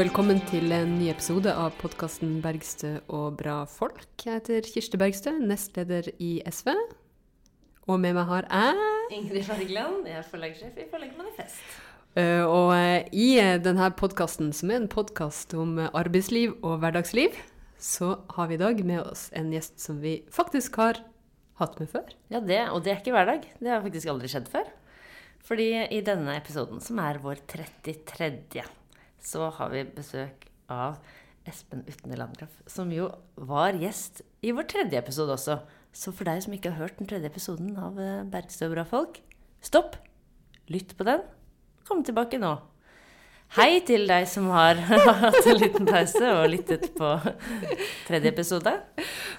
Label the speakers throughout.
Speaker 1: Velkommen til en ny episode av podkasten 'Bergstø og bra folk'. Jeg heter Kirsti Bergstø, nestleder i SV. Og med meg har jeg
Speaker 2: Ingrid Fargeland. jeg er forlagssjef i Forlaget Manifest.
Speaker 1: Uh, og uh, i denne podkasten, som er en podkast om arbeidsliv og hverdagsliv, så har vi i dag med oss en gjest som vi faktisk har hatt med før.
Speaker 2: Ja, det, og det er ikke hverdag. Det har faktisk aldri skjedd før. Fordi i denne episoden, som er vår 33., så har vi besøk av Espen Utne Landgraf, som jo var gjest i vår tredje episode også. Så for deg som ikke har hørt den tredje episoden av Bergstø og bra folk, stopp! Lytt på den. Kom tilbake nå. Hei til deg som har hatt en liten pause og lyttet på tredje episode.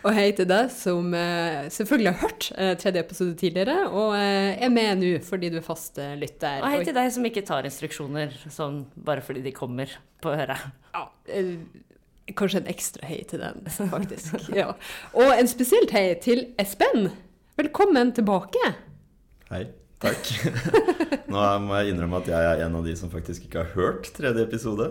Speaker 1: Og hei til deg som uh, selvfølgelig har hørt uh, tredje episode tidligere, og uh, er med nå fordi du er fast lytter.
Speaker 2: Og hei til deg som ikke tar instruksjoner sånn bare fordi de kommer på øret.
Speaker 1: Ja, kanskje en ekstra hei til den, faktisk. ja. Og en spesielt hei til Espen. Velkommen tilbake.
Speaker 3: Hei. Takk. Nå må jeg innrømme at jeg er en av de som faktisk ikke har hørt tredje episode.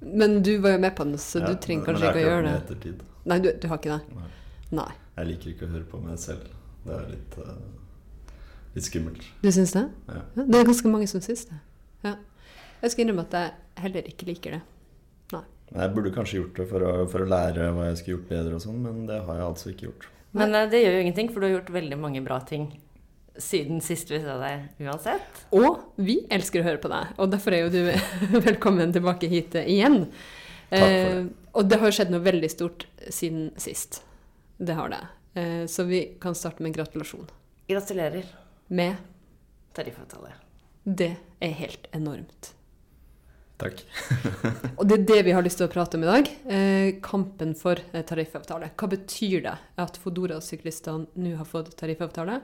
Speaker 1: Men du var jo med på den, så ja, du trenger kanskje ikke å gjøre det.
Speaker 3: Men jeg har ikke hørt den i ettertid.
Speaker 1: Nei, du, du, har ikke det?
Speaker 3: Nei.
Speaker 1: Nei.
Speaker 3: Jeg liker ikke å høre på meg selv. Det er litt, uh, litt skummelt.
Speaker 1: Du syns det?
Speaker 3: Ja.
Speaker 1: ja. Det er ganske mange som syns det. Ja. Jeg skal innrømme at jeg heller ikke liker det. Nei.
Speaker 3: Jeg burde kanskje gjort det for å, for å lære hva jeg skulle gjort bedre og sånn, men det har jeg altså ikke gjort.
Speaker 2: Men uh, det gjør jo ingenting, for du har gjort veldig mange bra ting siden sist vi så deg uansett.
Speaker 1: Og vi elsker å høre på deg, og derfor er jo du velkommen tilbake hit igjen.
Speaker 3: Takk for det.
Speaker 1: Eh, og det har skjedd noe veldig stort siden sist. Det har det. Eh, så vi kan starte med en gratulasjon.
Speaker 2: Gratulerer.
Speaker 1: Med
Speaker 2: Tariffavtale.
Speaker 1: Det er helt enormt.
Speaker 3: Takk.
Speaker 1: og det er det vi har lyst til å prate om i dag. Eh, kampen for eh, tariffavtale. Hva betyr det at Fodora-syklistene nå har fått tariffavtale?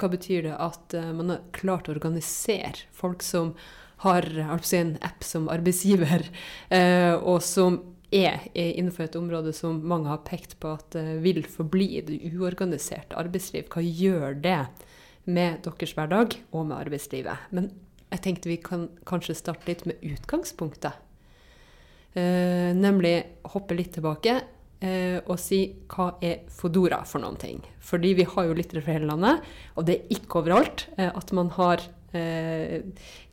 Speaker 1: Hva betyr det at uh, man har klart å organisere folk som har altså en app som arbeidsgiver, uh, og som er innenfor et område som mange har pekt på at uh, vil forbli det uorganiserte arbeidsliv. Hva gjør det med deres hverdag og med arbeidslivet? Men jeg tenkte vi kan kanskje starte litt med utgangspunktet. nemlig hoppe litt tilbake eh, og si hva er Fodora for noen ting. Fordi vi har jo lyttere fra hele landet, og det er ikke overalt eh, at man har eh,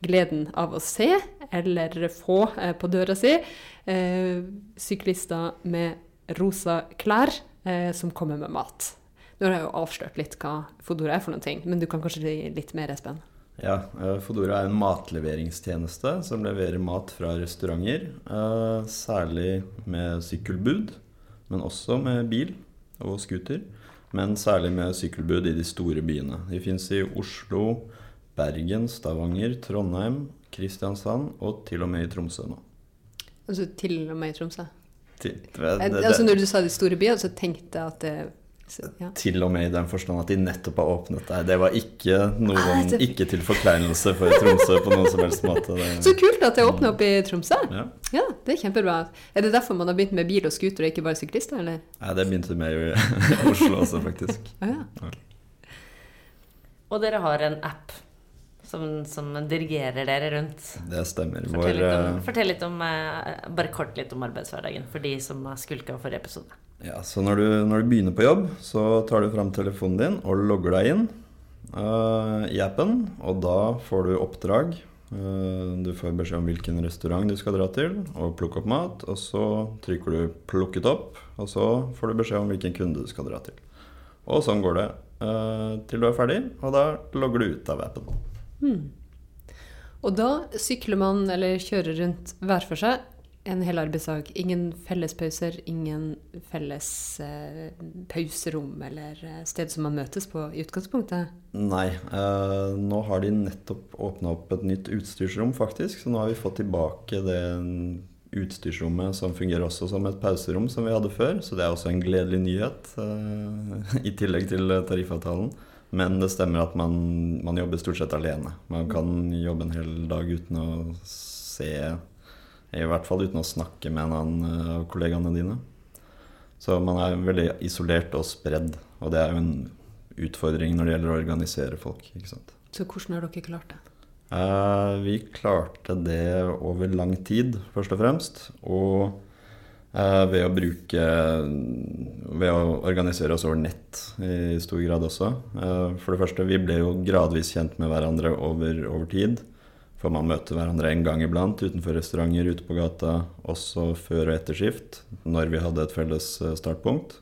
Speaker 1: gleden av å se eller få eh, på døra si eh, syklister med rosa klær eh, som kommer med mat. Nå har jeg jo avslørt litt hva Fodora er for noen ting, men du kan kanskje si litt mer, Espen?
Speaker 3: Ja, Fodora er en matleveringstjeneste som leverer mat fra restauranter. Særlig med sykkelbud men også med bil og scooter. Men særlig med sykkelbud i de store byene. De fins i Oslo, Bergen, Stavanger, Trondheim, Kristiansand og til og med i Tromsø nå.
Speaker 1: Altså til og med i Tromsø?
Speaker 3: Til, det, det,
Speaker 1: altså når du sa de store byene, så tenkte jeg at det
Speaker 3: ja. Til og med i den forstand at de nettopp har åpnet der. Det var ikke noen ikke til forkleinelse for Tromsø på noen som helst måte. Det,
Speaker 1: så kult at det åpner opp i Tromsø.
Speaker 3: Ja.
Speaker 1: ja. det er kjempebra. Er det derfor man har begynt med bil og scooter og ikke bare syklister, eller?
Speaker 3: Nei, det begynte med i Oslo også, faktisk.
Speaker 1: ah, ja.
Speaker 2: Og dere har en app som, som, dirigerer dere rundt.
Speaker 3: Det stemmer.
Speaker 2: Fortell litt om, fortell litt om bare kort litt om arbeidshverdagen for de som har skulka forrige episode.
Speaker 3: Ja, så når du, når du, begynner på jobb, så tar du fram telefonen din og logger deg inn uh, i appen. Og da får du oppdrag. Uh, du får beskjed om hvilken restaurant du skal dra til, og plukke opp mat. Og så trykker du 'plukket opp', og så får du beskjed om hvilken kunde du skal dra til. Og sånn går det uh, til du er ferdig, og da logger du ut av appen.
Speaker 1: Hmm. Og da sykler man eller kjører rundt hver for seg en hel arbeidsdag. Ingen fellespauser, ingen felles eh, pauserom eller eh, sted som man møtes på i utgangspunktet?
Speaker 3: Nei. Eh, nå har de nettopp åpna opp et nytt utstyrsrom, faktisk. Så nå har vi fått tilbake det utstyrsrommet som fungerer også som et pauserom som vi hadde før. Så det er også en gledelig nyhet, eh, i tillegg til tariffavtalen. Men det stemmer at man, man jobber stort sett alene. Man kan jobbe en hel dag uten å se i hvert fall uten å snakke med en annen eh, av kollegaene dine. Så man er veldig isolert og spredd, og det er jo en utfordring når det gjelder å organisere folk. ikke sant?
Speaker 1: Så hvordan har dere klart det?
Speaker 3: Eh, vi klarte det over lang tid, først og fremst. Og eh, ved å bruke Ved å organisere oss over nett i stor grad også. Eh, for det første, vi ble jo gradvis kjent med hverandre over, over tid. For man møter hverandre en gang iblant utenfor restauranter, ute på gata, også før og etter skift, når vi hadde et felles eh, startpunkt.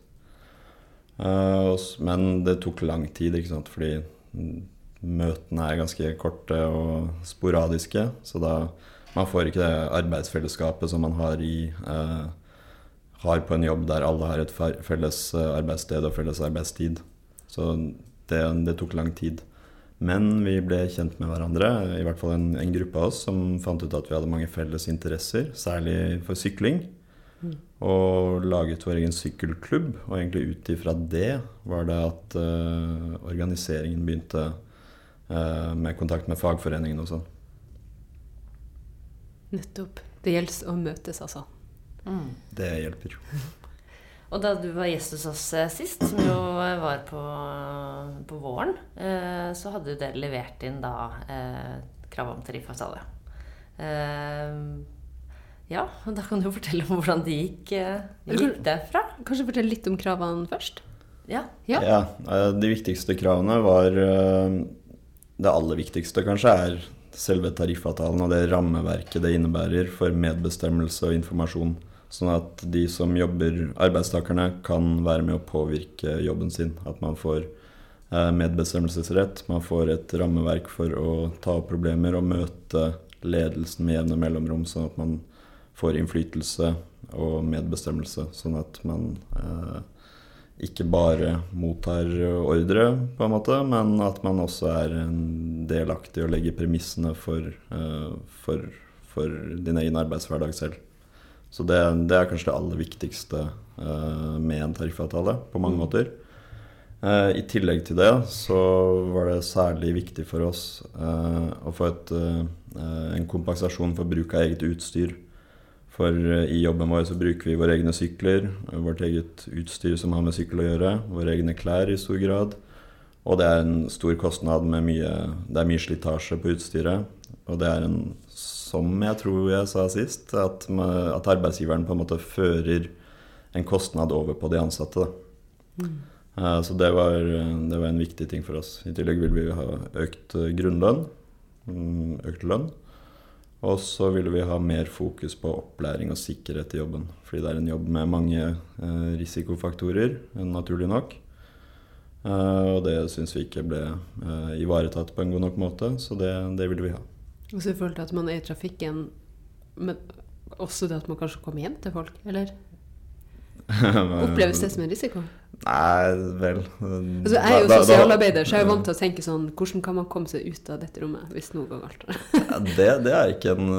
Speaker 3: Eh, men det tok lang tid, ikke sant, fordi møtene er ganske korte og sporadiske. Så da man får ikke det arbeidsfellesskapet som man har, i, eh, har på en jobb der alle har et felles arbeidssted og felles arbeidstid. Så det, det tok lang tid. Men vi ble kjent med hverandre, i hvert fall en, en gruppe av oss som fant ut at vi hadde mange felles interesser, særlig for sykling. Og laget vår egen sykkelklubb. Og egentlig ut ifra det var det at uh, organiseringen begynte uh, med kontakt med fagforeningen og sånn.
Speaker 1: Nettopp. Det gjelder å møtes, altså.
Speaker 2: Mm.
Speaker 3: Det hjelper.
Speaker 2: Og da du var gjest hos oss eh, sist, som jo eh, var på, på våren, eh, så hadde jo dere levert inn da eh, krav om tariffavtale. Eh, ja, og da kan du jo fortelle om hvordan det gikk, eh, gikk derfra.
Speaker 1: Kanskje fortelle litt om kravene først?
Speaker 2: Ja.
Speaker 1: Ja.
Speaker 3: ja De viktigste kravene var Det aller viktigste kanskje er selve tariffavtalen og det rammeverket det innebærer for medbestemmelse og informasjon. Sånn at de som jobber, arbeidstakerne, kan være med å påvirke jobben sin. At man får eh, medbestemmelsesrett, man får et rammeverk for å ta opp problemer og møte ledelsen med jevne mellomrom, sånn at man får innflytelse og medbestemmelse. Sånn at man eh, ikke bare mottar ordre, på en måte, men at man også er delaktig og legger premissene for, eh, for, for din egen arbeidshverdag selv. Så det, det er kanskje det aller viktigste eh, med en tariffavtale, på mange måter. Eh, I tillegg til det så var det særlig viktig for oss eh, å få et, en kompensasjon for bruk av eget utstyr. For i jobben vår så bruker vi våre egne sykler, vårt eget utstyr som har med sykkel å gjøre, våre egne klær i stor grad. Og det er en stor kostnad med mye Det er mye slitasje på utstyret. Og det er en, som jeg tror jeg sa sist, at, at arbeidsgiveren på en måte fører en kostnad over på de ansatte. Da. Eh, Så det var, det var en viktig ting for oss. I tillegg vil vi ha økt eh, grunnlønn, mm, økt lønn. Og så ville vi ha mer fokus på opplæring og sikkerhet i jobben. Fordi det er en jobb med mange eh, risikofaktorer, naturlig nok. Og det syns vi ikke ble ivaretatt på en god nok måte, så det, det ville vi ha.
Speaker 1: Og så i forhold til at man er i trafikken, men også det at man kanskje kommer hjem til folk, eller? Oppleves det som en risiko?
Speaker 3: Nei, vel
Speaker 1: Altså, jeg er jo sosialarbeider, så jeg er jo vant til å tenke sånn Hvordan kan man komme seg ut av dette rommet hvis noe går galt?
Speaker 3: Det, det, er ikke en,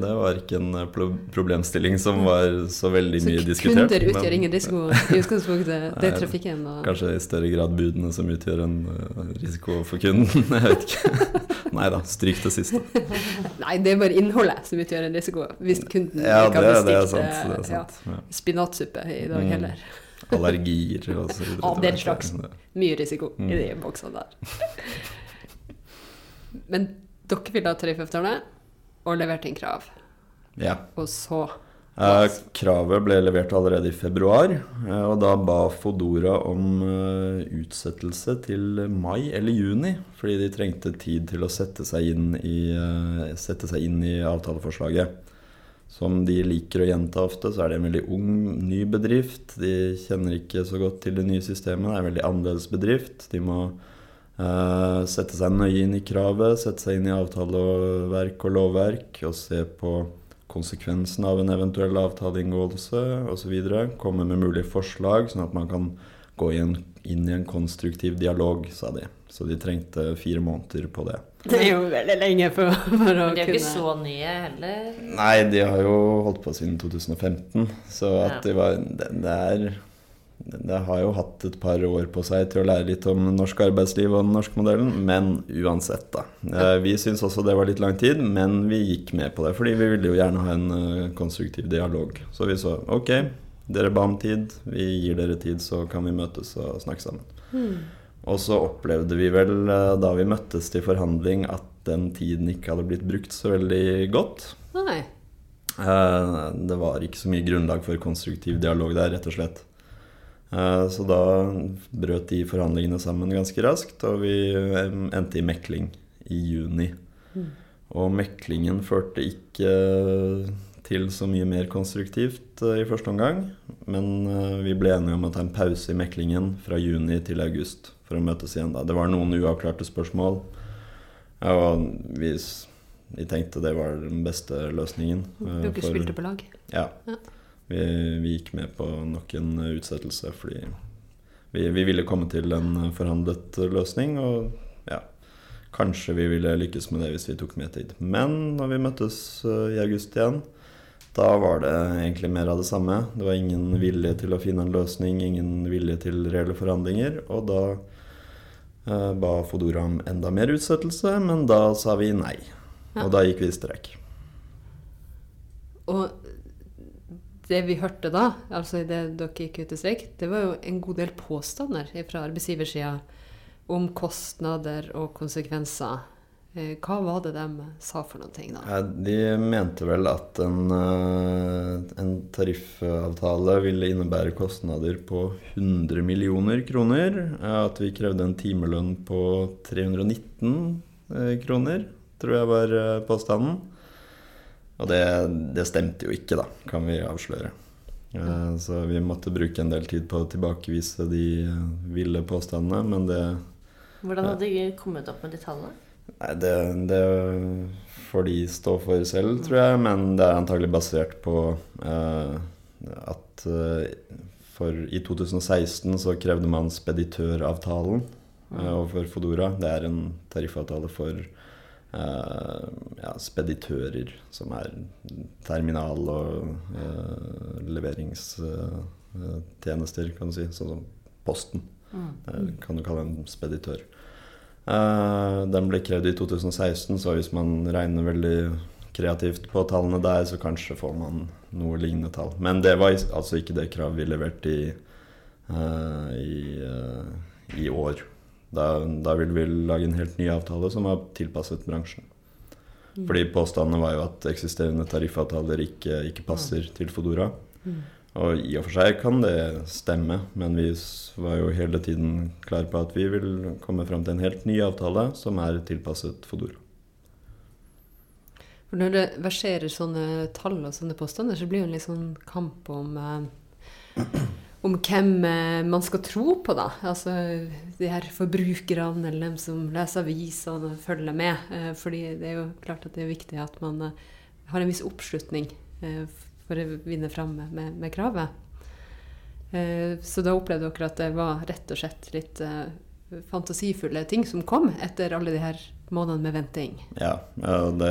Speaker 3: det var ikke en eh, problemstilling som var så veldig
Speaker 1: Så
Speaker 3: mye diskutert.
Speaker 1: Så kunder utgjør
Speaker 3: men
Speaker 1: ingen risiko i utgangspunktet. Det er trafikken og
Speaker 3: Kanskje i større grad budene som utgjør en eh, risiko for kunden. Jeg vet ikke. Nei da, stryk det siste.
Speaker 1: Nei, det er bare innholdet som utgjør en risiko. Hvis kunden
Speaker 3: Ja,
Speaker 1: ikke
Speaker 3: det,
Speaker 1: har bestilt eh.
Speaker 3: Ja.
Speaker 1: Spinatsuppe i dag
Speaker 3: Mm.
Speaker 1: heller.
Speaker 3: Allergier og så videre.
Speaker 1: Av den slags. Mye risiko
Speaker 3: Mm.
Speaker 1: i de boksene der. Men dere ville ha tariffavtale og leverte inn krav.
Speaker 3: Ja.
Speaker 1: Og så
Speaker 3: Eh, kravet ble levert allerede i februar, eh, og da ba Fodora om eh, utsettelse til mai eller juni, fordi de trengte tid til å sette seg inn i, sette seg inn i avtaleforslaget. Som de liker å gjenta ofte, så er det en veldig ung, ny bedrift. De kjenner ikke så godt til det nye systemet. Det er en veldig annerledes bedrift. De må sette seg nøye inn i kravet, sette seg inn i avtaleverk og lovverk og se på konsekvensen av en eventuell avtaleinngåelse osv. Komme med mulige forslag, sånn at man kan gå inn, inn i en konstruktiv dialog, sa de. Så de trengte fire måneder på det.
Speaker 1: Det er jo veldig lenge for, for å
Speaker 2: Men de er jo ikke
Speaker 1: kunne
Speaker 2: så nye heller.
Speaker 3: Nei, de har jo holdt på siden 2015, så at
Speaker 2: Ja.
Speaker 3: de var det, det er det har jo hatt et par år på seg til å lære litt om norsk arbeidsliv og den norske modellen, men uansett, da. Eh, Vi syns også det var litt lang tid, men vi gikk med på det, fordi vi ville jo gjerne ha en eh, konstruktiv dialog. Så vi så ok, dere ba om tid, vi gir dere tid, så kan vi møtes og snakke sammen. Og så opplevde vi vel eh, da vi møttes til forhandling at den tiden ikke hadde blitt brukt så veldig godt.
Speaker 1: Nei.
Speaker 3: Det var ikke så mye grunnlag for konstruktiv dialog der, rett og slett. Eh, så da brøt de forhandlingene sammen ganske raskt, og vi eh, endte i mekling i juni.
Speaker 1: Mm.
Speaker 3: Og meklingen førte ikke til så mye mer konstruktivt i første omgang, men vi ble enige om å ta en pause i meklingen fra juni til august for å møtes igjen da. Det var noen uavklarte spørsmål, og vi vi tenkte det var den beste løsningen.
Speaker 1: Dere
Speaker 3: for-
Speaker 1: spilte på lag.
Speaker 3: Ja.
Speaker 1: Ja.
Speaker 3: Vi, vi gikk med på nok en utsettelse fordi vi, vi ville komme til en forhandlet løsning. Og ja, kanskje vi ville lykkes med det hvis vi tok med tid. Men når vi møttes eh, i august igjen, da var det egentlig mer av det samme. Det var ingen vilje til å finne en løsning, ingen vilje til reelle forhandlinger. Og da eh, ba Fodora om enda mer utsettelse, men da sa vi nei.
Speaker 1: Ja.
Speaker 3: Og da gikk vi i streik.
Speaker 1: Og det vi hørte da, altså idet dere gikk ut i streik, det var jo en god del påstander fra arbeidsgiversida om kostnader og konsekvenser. Eh, Hva var det de sa for noen ting da?
Speaker 3: De mente vel at en, eh, en tariffavtale ville innebære kostnader på 100 millioner kroner. At vi krevde en timelønn på 319 eh, kroner, tror jeg var påstanden. Og det, det stemte jo ikke, da, kan vi avsløre. Eh, Så vi måtte bruke en del tid på å tilbakevise de eh, ville påstandene, men det
Speaker 2: Hvordan hadde de kommet opp med de tallene?
Speaker 3: Nei, det, det får de stå for selv, tror jeg. Men det er antagelig basert på eh, at eh, for i 2016 så krevde man speditøravtalen eh, overfor Fodora. Det er en tariffavtale for ja, speditører, som er terminal- og uh, leveringstjenester, kan du si. Sånn som Posten. Eh, kan du kalle en speditør. Uh, den ble krevd i 2016, så hvis man regner veldig kreativt på tallene der, så kanskje får man noe lignende tall. Men det var altså ikke det kravet vi leverte i, uh, i, eh, i år. Da, da vil vi lage en helt ny avtale som var tilpasset bransjen. Fordi påstandene var jo at eksisterende tariffavtaler ikke, ikke passer til Fodora.
Speaker 1: Mm.
Speaker 3: Og i og for seg kan det stemme, men vi var jo hele tiden klare på at vi vil komme fram til en helt ny avtale som er tilpasset Fodora.
Speaker 1: For når det verserer sånne tall og sånne påstander, så blir det en litt sånn kamp om eh, om hvem eh, man skal tro på, da. Altså de her forbrukerne eller dem som leser avisene og følger med. Eh, fordi det er jo klart at det er viktig at man eh, har en viss oppslutning for å vinne fram med, med, kravet. Så da opplevde dere at det var rett og slett litt fantasifulle ting som kom etter alle de her månedene med venting.
Speaker 3: Ja, det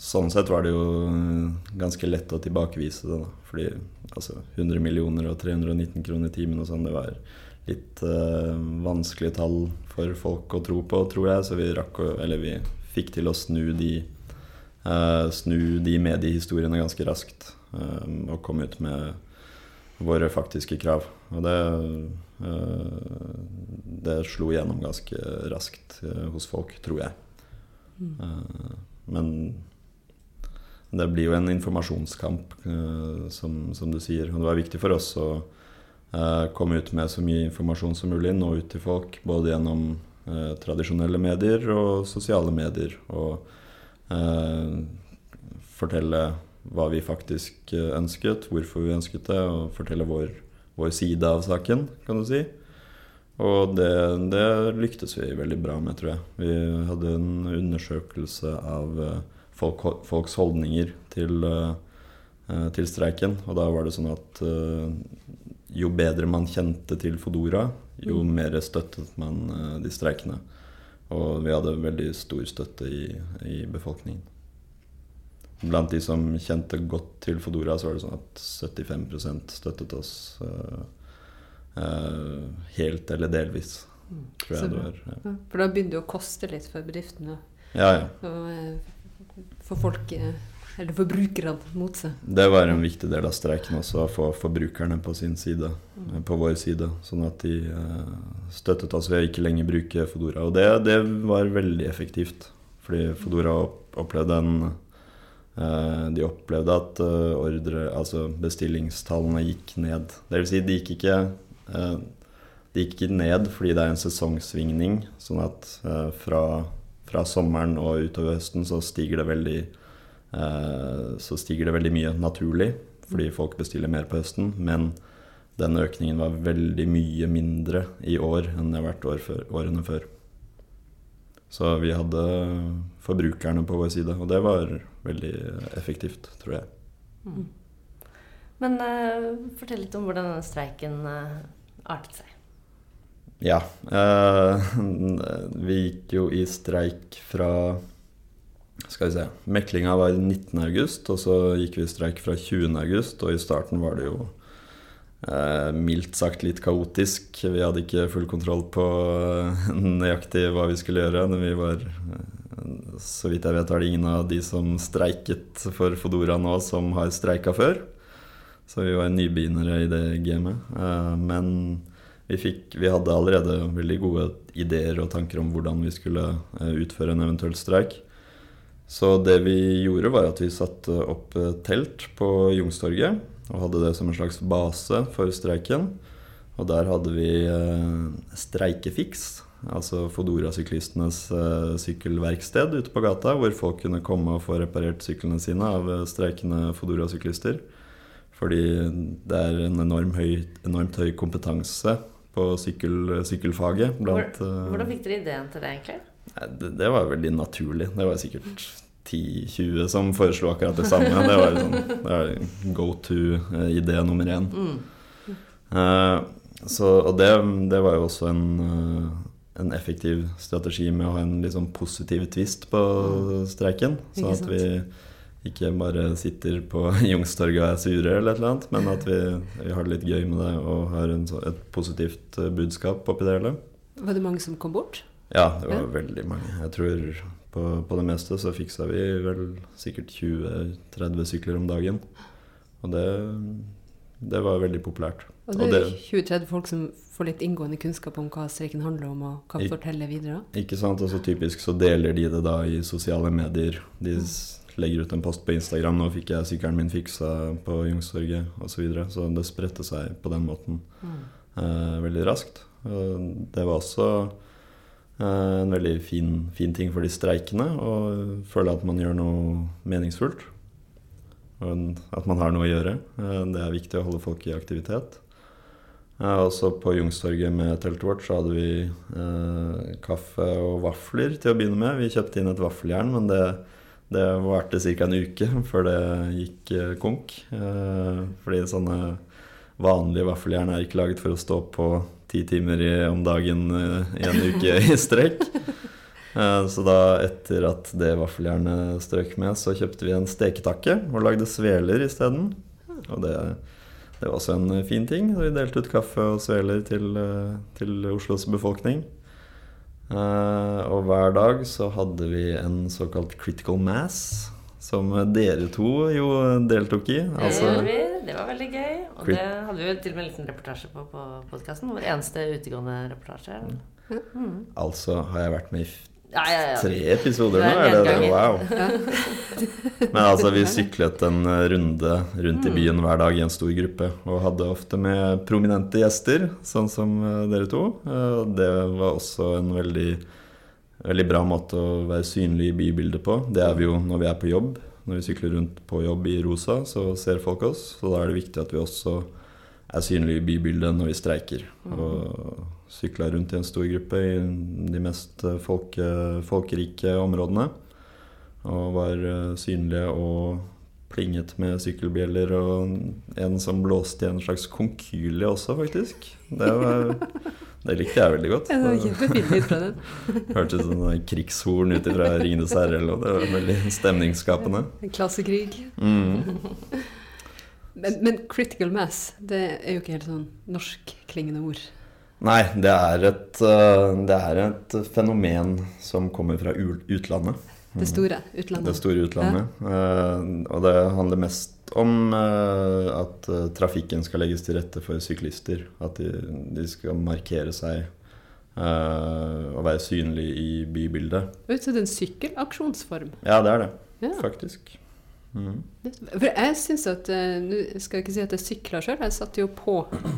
Speaker 3: Sånn sett var det jo eh, ganske lett å tilbakevise det, da. Fordi altså 100 millioner og 319 kroner i timen og sånn, det var litt uh, vanskelige tall for folk å tro på, tror jeg. Så vi rakk å Eller vi fikk til å snu de uh, Snu de mediehistoriene ganske raskt. Uh, og komme ut med våre faktiske krav. Og det Det slo gjennom ganske raskt hos folk, tror jeg. Eh, men det blir jo en informasjonskamp, eh, som, som du sier. Og det var viktig for oss å eh, komme ut med så mye informasjon som mulig, nå ut til folk. Både gjennom eh, tradisjonelle medier og sosiale medier. Og eh, fortelle hva vi faktisk ønsket, hvorfor vi ønsket det, og fortelle vår, vår side av saken, kan du si. Og det, det lyktes vi veldig bra med, tror jeg. Vi hadde en undersøkelse av eh, folk, folks holdninger til, eh, eh, til streiken. Og da var det sånn at eh, jo bedre man kjente til Fodora, jo
Speaker 1: Mm.
Speaker 3: mer støttet man de streikende. Og vi hadde veldig stor støtte i, i befolkningen. Blant de som kjente godt til Fodora, så var det sånn at 75% støttet oss uh, uh, helt eller delvis, tror jeg det var. Ja,
Speaker 1: Ja, for da begynner det å koste litt for bedriftene
Speaker 3: ja. ja.
Speaker 1: å eh, få folk eh, eller forbrukerne mot seg.
Speaker 3: Det var en viktig del av streiken også, å få forbrukerne på sin side, mm. på vår side. Sånn at de eh, støttet oss ved å ikke lenger bruke Fodora. Og det, det var veldig effektivt. Fordi Fodora opplevde en eh, De opplevde at eh, ordre, altså bestillingstallene gikk ned. Det vil si, de gikk ikke eh, de gikk ikke ned fordi det er en sesongsvingning. Sånn at eh, fra, fra sommeren og utover høsten så stiger det veldig eh, stiger det veldig mye naturlig fordi folk bestiller mer på høsten. Men den økningen var veldig mye mindre i år enn det har vært år før, årene før. Så vi hadde forbrukerne på vår side, og det var veldig effektivt, tror jeg.
Speaker 2: Men uh, fortell litt om hvordan denne streiken uh, artet seg.
Speaker 3: Ja. Eh, vi gikk jo i streik fra Skal vi se Meklinga var 19.8, og så gikk vi i streik fra 20.8, og i starten var det jo eh, mildt sagt litt kaotisk. Vi hadde ikke full kontroll på eh, nøyaktig hva vi skulle gjøre. Men vi var eh, Så vidt jeg vet, er det ingen av de som streiket for Fodora nå, som har streika før. Så vi var nybegynnere i det gamet. Eh, men vi, fikk, vi hadde allerede veldig gode ideer og tanker om hvordan vi skulle eh, utføre en eventuell streik. Så det vi gjorde, var at vi satte opp eh, telt på Jungstorget Og hadde det som en slags base for streiken. Og der hadde vi eh, streikefiks. Altså Fodora-syklistenes sykkelverksted ute på gata, hvor folk kunne komme og få reparert syklene sine av streikende Fodora-syklister. Fordi det er en enorm høy, enormt høy kompetanse på sykkel, sykkelfaget blant eh,
Speaker 2: Hvordan fikk dere ideen til det, egentlig?
Speaker 3: Det, det var veldig naturlig. Det var sikkert 10-20 som foreslo akkurat det samme. Det var sånn, var go to-idé nummer én. Eh, så, og det, det var jo også en, uh, en effektiv strategi med å ha en sånn positiv twist på streiken.
Speaker 1: Ikke
Speaker 3: Sånn at vi ikke bare sitter på Youngstorget og er sure, eller et eller annet, men at vi, vi har det litt gøy med det og har en, et positivt eh, budskap oppi det hele.
Speaker 1: Var det mange som kom bort?
Speaker 3: Ja, det var
Speaker 1: Ja.
Speaker 3: veldig mange. Jeg tror på, på det meste så fiksa vi vel sikkert 20-30 sykler om dagen. Og det, det var veldig populært.
Speaker 1: Og det er 20-30 folk som får litt inngående kunnskap om hva streiken handler om, og
Speaker 3: hva
Speaker 1: forteller videre.
Speaker 3: Ikke sant? Og så typisk så deler de det da i sosiale medier. De s- legger ut en post på Instagram 'Nå fikk jeg sykkelen min fiksa på Youngstorget', osv. Så, videre. så det spredte seg på den måten eh, veldig raskt. Og det var også eh, en veldig fin, fin ting for de streikende å føle at man gjør noe meningsfullt. Og at man har noe å gjøre. Eh, det er viktig å holde folk i aktivitet. Eh, også på Youngstorget med teltet vårt så hadde vi eh, kaffe og vafler til å begynne med. Vi kjøpte inn et vaffeljern, men det, det varte ca. en uke før det gikk eh, konk. Eh, fordi sånne vanlige vaffeljern er ikke laget for å stå på ti timer om dagen eh, i en uke i strekk. Eh, Så da, etter at det vaffeljernet strøk med, så kjøpte vi en steketakke og lagde sveler isteden. Og det, det var også en fin ting. Så vi delte ut kaffe og sveler til, eh, til Oslos befolkning. Eh, Og hver dag så hadde vi en såkalt critical mass, som dere to jo deltok i.
Speaker 2: Det
Speaker 3: Altså,
Speaker 2: gjorde vi. Det var veldig gøy. Og det hadde vi jo til og med en liten reportasje på på podkasten. Vår eneste utegående reportasje. Mm.
Speaker 3: altså har jeg vært med i
Speaker 2: Ja, ja, ja.
Speaker 3: tre episoder nå?
Speaker 2: er
Speaker 3: det det? Wow. Men altså, vi syklet en eh, runde rundt i byen hver dag i en stor gruppe. Og hadde ofte med prominente gjester, sånn som eh, dere to. Eh, Det var også en veldig, veldig bra måte å være synlig i bybildet på. Det er vi jo når vi er på jobb. Når vi sykler rundt på jobb i rosa, så ser folk oss. Så da er det viktig at vi også er synlige i bybildet når vi streiker. Og sykla rundt i en stor gruppe i de mest eh, folke, folkerike områdene. Og var eh, synlige og plinget med sykkelbjeller og en som blåste i en slags konkylie også, faktisk. Det, var, det likte jeg veldig godt.
Speaker 1: Det var kjempefint fra den.
Speaker 3: hørtes ut som en krigshorn ut fra Ringenes herre. eller noe. Det var veldig stemningsskapende.
Speaker 1: En klassekrig.
Speaker 3: Mm.
Speaker 1: Men, men critical mass, det er jo ikke helt sånn norskklingende ord.
Speaker 3: Nei, det er, et, eh, det er et fenomen som kommer fra utlandet.
Speaker 1: Det store utlandet.
Speaker 3: Det store utlandet. Ja. og det handler mest om eh, at eh, trafikken skal legges til rette for syklister. At de, de skal markere seg eh, og være synlige i bybildet.
Speaker 1: Det er en sykkelaksjonsform.
Speaker 3: Ja, det er det,
Speaker 1: Ja.
Speaker 3: faktisk. Mhm.
Speaker 1: For jeg syns at eh, Nå skal jeg ikke si at jeg sykler sjøl, jeg satte jo på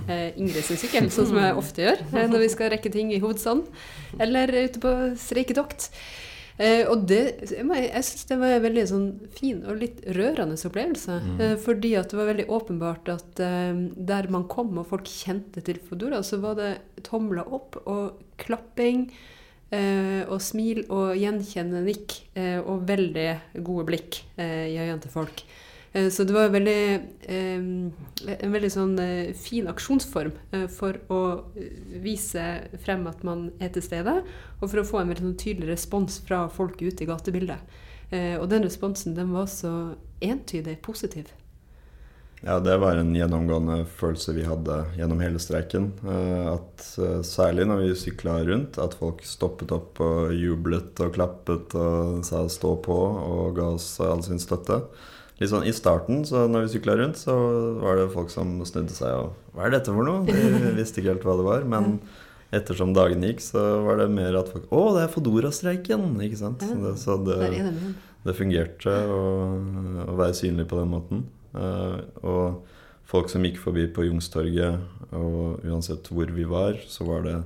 Speaker 1: eh, Ingrid sin sykkel, sånn som jeg ofte gjør eh, når vi skal rekke ting i hovedstaden. Eller ute på streiketokt. Eh, og det, jeg syns det var en veldig sånn fin og litt rørende opplevelse.
Speaker 3: Mm.
Speaker 1: Eh, fordi at det var veldig åpenbart at eh, der man kom og folk kjente til Fodora, så var det tomler opp og klapping. Eh, og smil og gjenkjennende nikk eh, og veldig gode blikk eh, i øynene til folk. Så det var veldig, eh, en veldig sånn fin aksjonsform for å vise frem at man er til stede, og for å få en veldig sånn tydelig respons fra folk ute i gatebildet. Og den responsen den var så entydig positiv.
Speaker 3: Ja, det var en gjennomgående følelse vi hadde gjennom hele streiken. Eh, At eh, særlig når vi sykla rundt, at folk stoppet opp og jublet og klappet og sa 'stå på' og ga oss all sin støtte. Litt sånn I starten, så når vi sykla rundt, så var det folk som snudde seg og 'Hva er dette for noe?' De visste ikke helt hva det var. Men ettersom dagen gikk, så var det mer at folk 'Å, det er Fodora-streiken!' Ikke sant? Så det, så det,
Speaker 1: det
Speaker 3: fungerte å, å være synlig på den måten. Eh, og folk som gikk forbi på Youngstorget, og uansett hvor vi var, så var det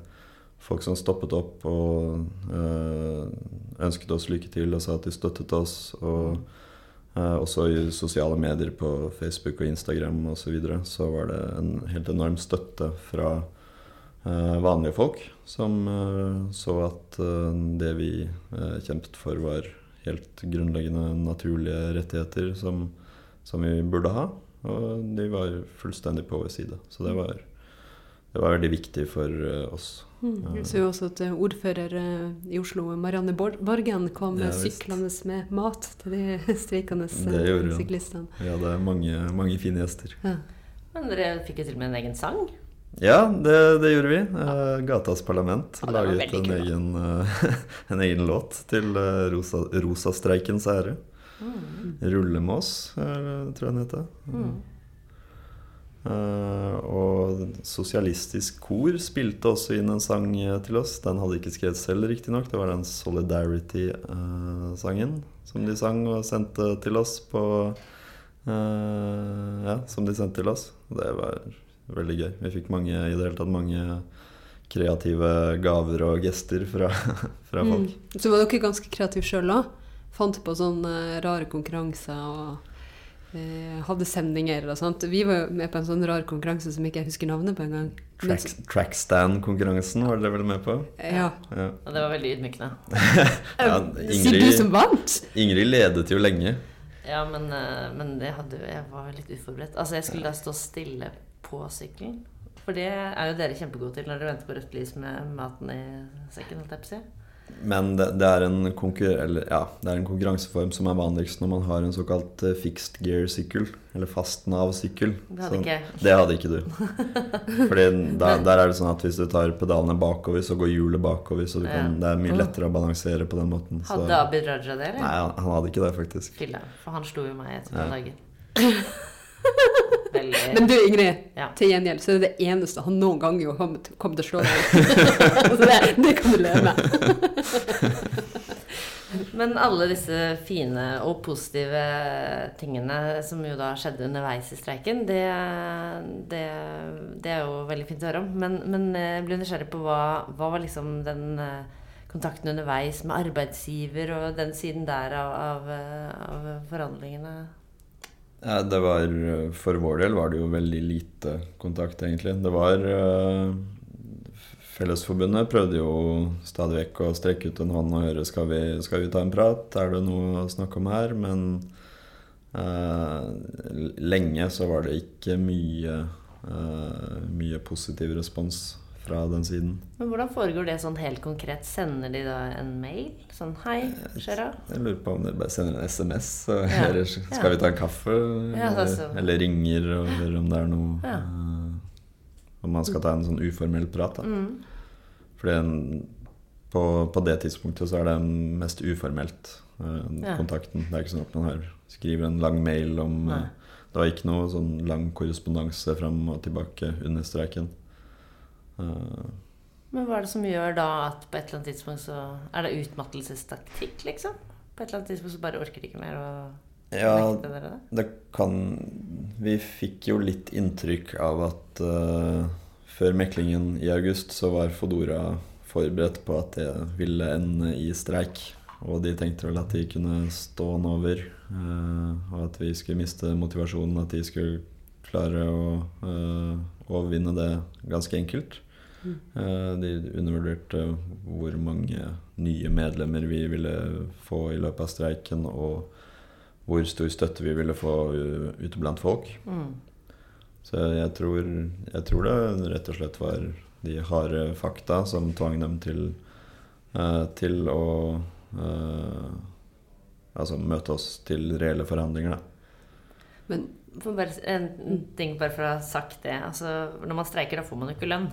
Speaker 3: folk som stoppet opp og eh, ønsket oss lykke til og sa at de støttet oss. Og eh, også i sosiale medier på Facebook og Instagram osv. Så, videre, så var det en helt enorm støtte fra eh, vanlige folk som så at det vi kjempet for, var helt grunnleggende naturlige rettigheter som, som vi burde ha. Og de var fullstendig på vår side. Så det var, det var veldig viktig for eh, oss.
Speaker 1: Mm. Jeg så jo også at eh, ordfører eh, i Oslo, Marianne Borgen, kom
Speaker 3: Ja,
Speaker 1: eh, syklende med mat til de streikende
Speaker 3: Det
Speaker 1: eh, syklistene.
Speaker 3: Vi hadde mange, mange fine gjester.
Speaker 1: Ja.
Speaker 2: Men dere fikk jo til og med en egen sang.
Speaker 3: Ja, det, det gjorde vi. Eh, Gatas Parlament
Speaker 2: Ja,
Speaker 3: laget en egen, eh, en egen låt til eh, rosa, Rosastreikens ære.
Speaker 2: Mm.
Speaker 3: Rullemås, tror jeg den heter.
Speaker 2: Mm.
Speaker 3: Uh, og Sosialistisk Kor spilte også inn en sang eh, til oss. Den hadde ikke skrevet selv, riktignok. Det var den Solidarity-sangen som de sang og sendte til oss på uh, Ja, som de sendte til oss. Det var veldig gøy. Vi fikk mange, i det hele tatt mange kreative gaver og gester fra, fra folk.
Speaker 1: Mm. Så var dere ganske kreative sjøl òg. Fant på sånne rare konkurranser og eh, hadde sendinger og sånt. Vi var jo med på en sånn rar konkurranse som ikke jeg husker navnet på engang.
Speaker 3: Trackstand-konkurransen var dere vel med på?
Speaker 1: Ja.
Speaker 3: Ja.
Speaker 2: Og det var veldig ydmykende.
Speaker 3: Ja,
Speaker 1: Sier du som vant?
Speaker 3: Ingrid ledet jo lenge.
Speaker 2: Ja, men, eh, men det hadde, jeg var litt uforberedt. Altså, jeg skulle da stå stille på sykkelen. For det er jo dere kjempegode til når dere venter på rødt lys med maten i sekken. holdt jeg på å si.
Speaker 3: Men det, det, er eller, ja, det er en konkurranseform som er vanligst når man har en såkalt eh, fixed gear-sykkel. Eller fast nav-sykkel.
Speaker 2: Det hadde
Speaker 3: Så-. Det hadde ikke du. Fordi der, der er det sånn at hvis du tar pedalene bakover, så går hjulet bakover. Så du kan,
Speaker 2: Ja.
Speaker 3: det er mye lettere å balansere på den måten. Så,
Speaker 2: Hadde Abid Raja det, eller?
Speaker 3: nei, han, han hadde ikke det, faktisk.
Speaker 2: Fylde, For han slo jo meg etter
Speaker 3: Ja.
Speaker 2: noen dager. Veldig
Speaker 1: Men du Ingrid,
Speaker 2: Ja.
Speaker 1: til gjengjeld så er det det eneste han noen gang jo kom, kom til å slå deg. så det, det kan du leve med.
Speaker 2: Men alle disse fine og positive tingene som jo da skjedde underveis i streiken, det, det, det er jo veldig fint å høre om. Men, men jeg blir nysgjerrig på hva, hva var liksom den eh, kontakten underveis med arbeidsgiver og den siden der av, av, eh, av forhandlingene?
Speaker 3: Ja, det var, for vår del var det jo veldig lite kontakt, egentlig. Det var eh, Fellesforbundet prøvde jo stadig vekk å strekke ut en hånd og høre skal vi, skal vi ta en prat, er det noe å snakke om her? Men eh, lenge så var det ikke mye, eh, mye positiv respons fra den siden.
Speaker 2: Men hvordan foregår det sånn helt konkret? Sender de da en mail? Sånn hei, Shera?
Speaker 3: Jeg lurer på om de bare sender en SMS, så
Speaker 2: Ja.
Speaker 3: Eller skal vi ta en kaffe?
Speaker 2: Ja,
Speaker 3: eller,
Speaker 2: altså.
Speaker 3: eller ringer og hører om det er noe
Speaker 2: Ja.
Speaker 3: eh, Om man skal ta en sånn uformell prat. Da.
Speaker 2: Mm.
Speaker 3: Fordi en- på, på det tidspunktet så er det mest uformelt. uh,
Speaker 2: Ja.
Speaker 3: kontakten. Det er ikke sånn at man har, skriver en lang mail om eh, Det var ikke noe sånn lang korrespondanse fram og tilbake under streiken. Eh,
Speaker 2: Men hva er det som gjør da at på et eller annet tidspunkt så Er det utmattelsestaktikk, liksom? På et eller annet tidspunkt så bare orker de ikke mer å
Speaker 3: ja,
Speaker 2: det?
Speaker 3: det kan Vi fikk jo litt inntrykk av at uh, før meklingen i august så var Fodora forberedt på at det ville ende i streik. Og de tenkte vel at de kunne stå den over, uh, og at vi skulle miste motivasjonen. At de skulle klare å uh, overvinne det ganske enkelt. Eh, de undervurderte hvor mange nye medlemmer vi ville få i løpet av streiken, og hvor stor støtte vi ville få uh, ute blant folk.
Speaker 2: Mm.
Speaker 3: Så jeg tror, jeg tror det rett og slett var de harde fakta som tvang dem til, eh, til å eh, altså møte oss til reelle forhandlinger. Da.
Speaker 1: Men
Speaker 2: For bare, en ting bare for å ha sagt det. Altså, når man streiker, da får man jo ikke lønn.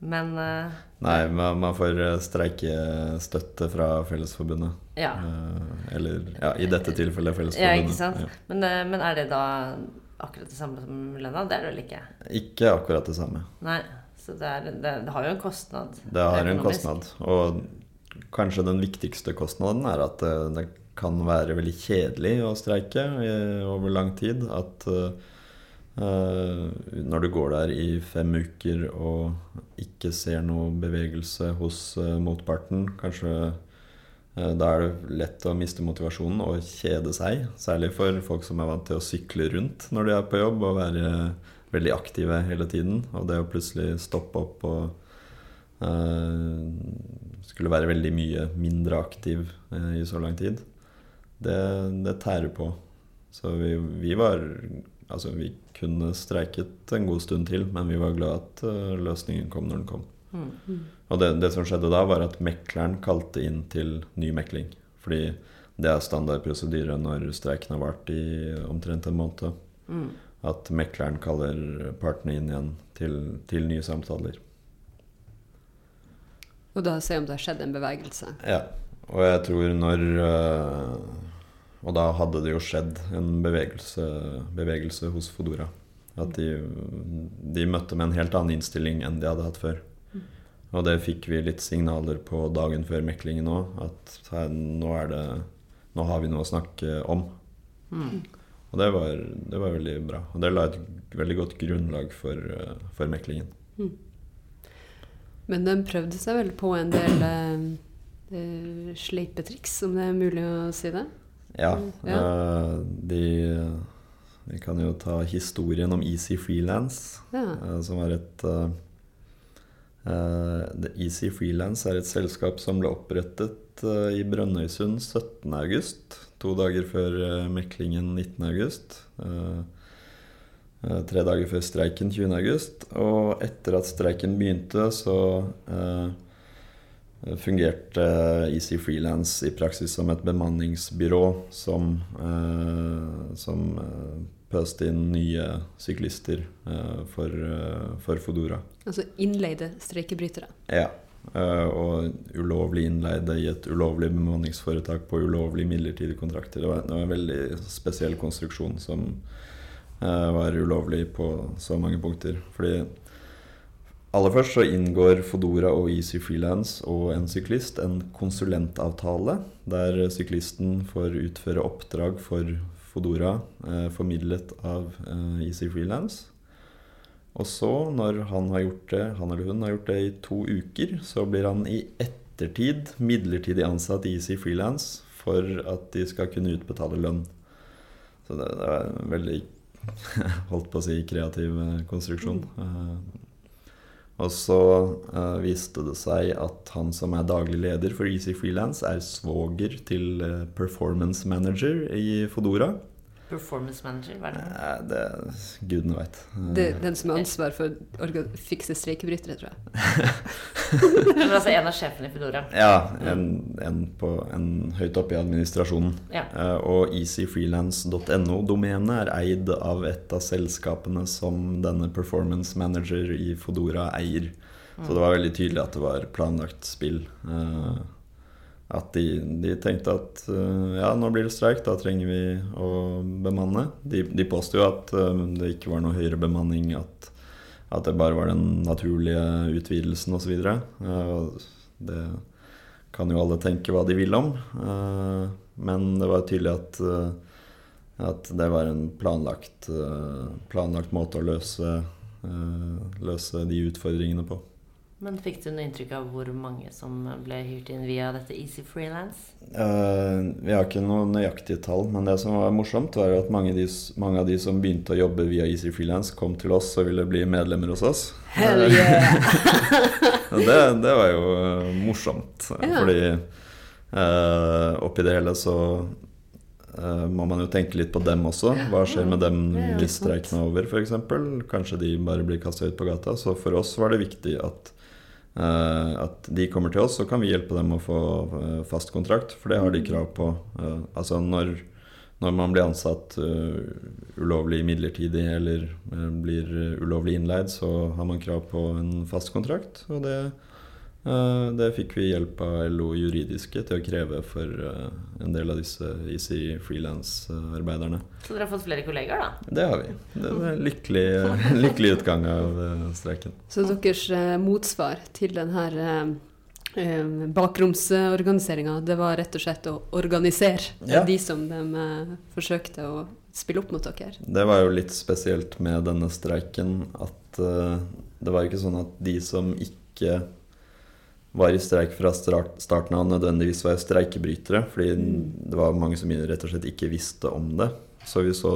Speaker 2: Men uh,
Speaker 3: Nei, man, man får eh, streikestøtte fra Fellesforbundet.
Speaker 2: ja.
Speaker 3: Uh, eller ja, i dette tilfellet Fellesforbundet.
Speaker 2: ja, ikke sant?
Speaker 3: Ja.
Speaker 2: Men, uh, men er det da akkurat det samme som lønna? Det er det vel ikke?
Speaker 3: Ikke akkurat det samme.
Speaker 2: Nei. Så det, er, det, det har jo en kostnad.
Speaker 3: Det har en kostnad. Og kanskje den viktigste kostnaden er at det, det kan være veldig kjedelig å streike over lang tid. At eh, eh, når du går der i fem uker og ikke ser noe bevegelse hos eh, motparten, kanskje eh, da er det lett å miste motivasjonen og kjede seg. Særlig for folk som er vant til å sykle rundt når de er på jobb og være veldig aktive hele tiden. Og det å plutselig stoppe opp og uh, skulle være veldig mye mindre aktiv uh, i så lang tid, det, det tærer på. Så vi, vi var Altså, vi kunne streiket en god stund til, men vi var glad at uh, løsningen kom når den kom.
Speaker 2: Mm.
Speaker 3: Og det, det som skjedde da, var at mekleren kalte inn til ny mekling. Fordi det er standard prosedyre når streiken har vart i omtrent en måned.
Speaker 2: Mm.
Speaker 3: At mekleren kaller partene inn igjen til, til nye samtaler.
Speaker 1: Og da se om det har skjedd en bevegelse.
Speaker 3: Ja, og jeg tror når øh, Og da hadde det jo skjedd en bevegelse, bevegelse hos Fodora. At de, de møtte med en helt annen innstilling enn de hadde hatt før. Og det fikk vi litt signaler på dagen før meklingen òg. At her, nå, det, nå har vi noe å snakke om.
Speaker 2: Mm.
Speaker 3: Og det var, det var veldig bra. Og det la et veldig godt grunnlag for, for meklingen.
Speaker 1: Men de prøvde seg vel på en del eh, eh, sleipetriks, om det er mulig å si det?
Speaker 3: Ja,
Speaker 1: Ja.
Speaker 3: øh, de Vi kan jo ta historien om Easy Freelance.
Speaker 1: Ja.
Speaker 3: eh, som er et eh, eh, The Easy Freelance er et selskap som ble opprettet eh, i Brønnøysund 17.8, to dager før eh, meklingen 19.8. Uh, tre dager før streiken 20.8. Og etter at streiken begynte, så eh, fungerte Easy Freelance i praksis som et bemanningsbyrå som, eh, som eh, pøste inn nye syklister eh, for, eh, for Fodora.
Speaker 1: Altså innleide streikebrytere.
Speaker 3: Ja. eh, og ulovlig innleide i et ulovlig bemanningsforetak på ulovlige midlertidige kontrakter. Det var, en veldig spesiell konstruksjon som eh, var ulovlig på så mange punkter. Fordi aller først så inngår Fodora og Easy Freelance og en syklist en konsulentavtale der syklisten får utføre oppdrag for Fodora eh, formidlet av eh, Easy Freelance. Og så, når han har gjort det, han eller hun har gjort det i to uker, så blir han i ettertid midlertidig ansatt i Easy Freelance for at de skal kunne utbetale lønn. Så det, det er en veldig, holdt på å si, kreativ eh, konstruksjon. Eh, og så uh, viste det seg at han som er daglig leder for Easy Freelance, er svoger til eh, performance manager i Fodora.
Speaker 2: Performance manager, hva er det?
Speaker 3: Nei, det Gudene veit.
Speaker 1: Det, den som har ansvar for å fikse streikebrytere, tror jeg.
Speaker 2: Men altså en av sjefene i Foodora.
Speaker 3: Ja, en, en, på, en høyt oppe i administrasjonen.
Speaker 2: Ja.
Speaker 3: Eh, og easyfreelance.no-domenet er eid av et av selskapene som denne performance manager i Fodora eier. Så det var veldig tydelig at det var planlagt spill. Eh, at de, de tenkte at eh, ja, nå blir det streik, da trenger vi å bemanne. De, de påsto jo at eh, det ikke var noe høyere bemanning, at, at det bare var den naturlige utvidelsen osv. Uh, det kan jo alle tenke hva de vil om, eh, men det var tydelig at, eh, at det var en planlagt, eh, planlagt måte å løse, løse de utfordringene på.
Speaker 2: Men fikk du noe inntrykk av hvor mange som ble hyrt inn via dette Easy Freelance?
Speaker 3: Uh, vi har ikke noe nøyaktige tall, men det som var morsomt, var at mange av, de, mange av de som begynte å jobbe via Easy Freelance, kom til oss og ville bli medlemmer hos oss.
Speaker 1: Hell yeah!
Speaker 3: det, det, var jo uh, morsomt, ja. fordi uh, oppi det hele så må man jo tenke litt på dem også. Hva skjer med dem hvis streiken er over, f.eks.? Kanskje de bare blir kasta ut på gata. Så for oss var det viktig at Uh, at de kommer til oss, så kan vi hjelpe dem å få uh, fast kontrakt. For det har de krav på. Uh, altså når, når, man blir ansatt ulovlig midlertidig eller blir ulovlig innleid, så har man krav på en fast kontrakt. Og det Eh, det fikk vi hjelp av LO juridiske til å kreve for eh, en del av disse Easy freelance-arbeiderne.
Speaker 2: Så dere har fått flere kolleger, da?
Speaker 3: Det har vi. Det var en lykkelig, lykkelig utgang av eh, streiken.
Speaker 1: Så deres motsvar til denne bakromsorganiseringa, det var rett og slett å organisere ja. de som de forsøkte å spille opp mot dere?
Speaker 3: Det var jo litt spesielt med denne streiken at det var ikke sånn at de som ikke var i streik fra starten av nødvendigvis var streikebrytere. Fordi det var mange som rett og slett ikke visste om det. Så vi så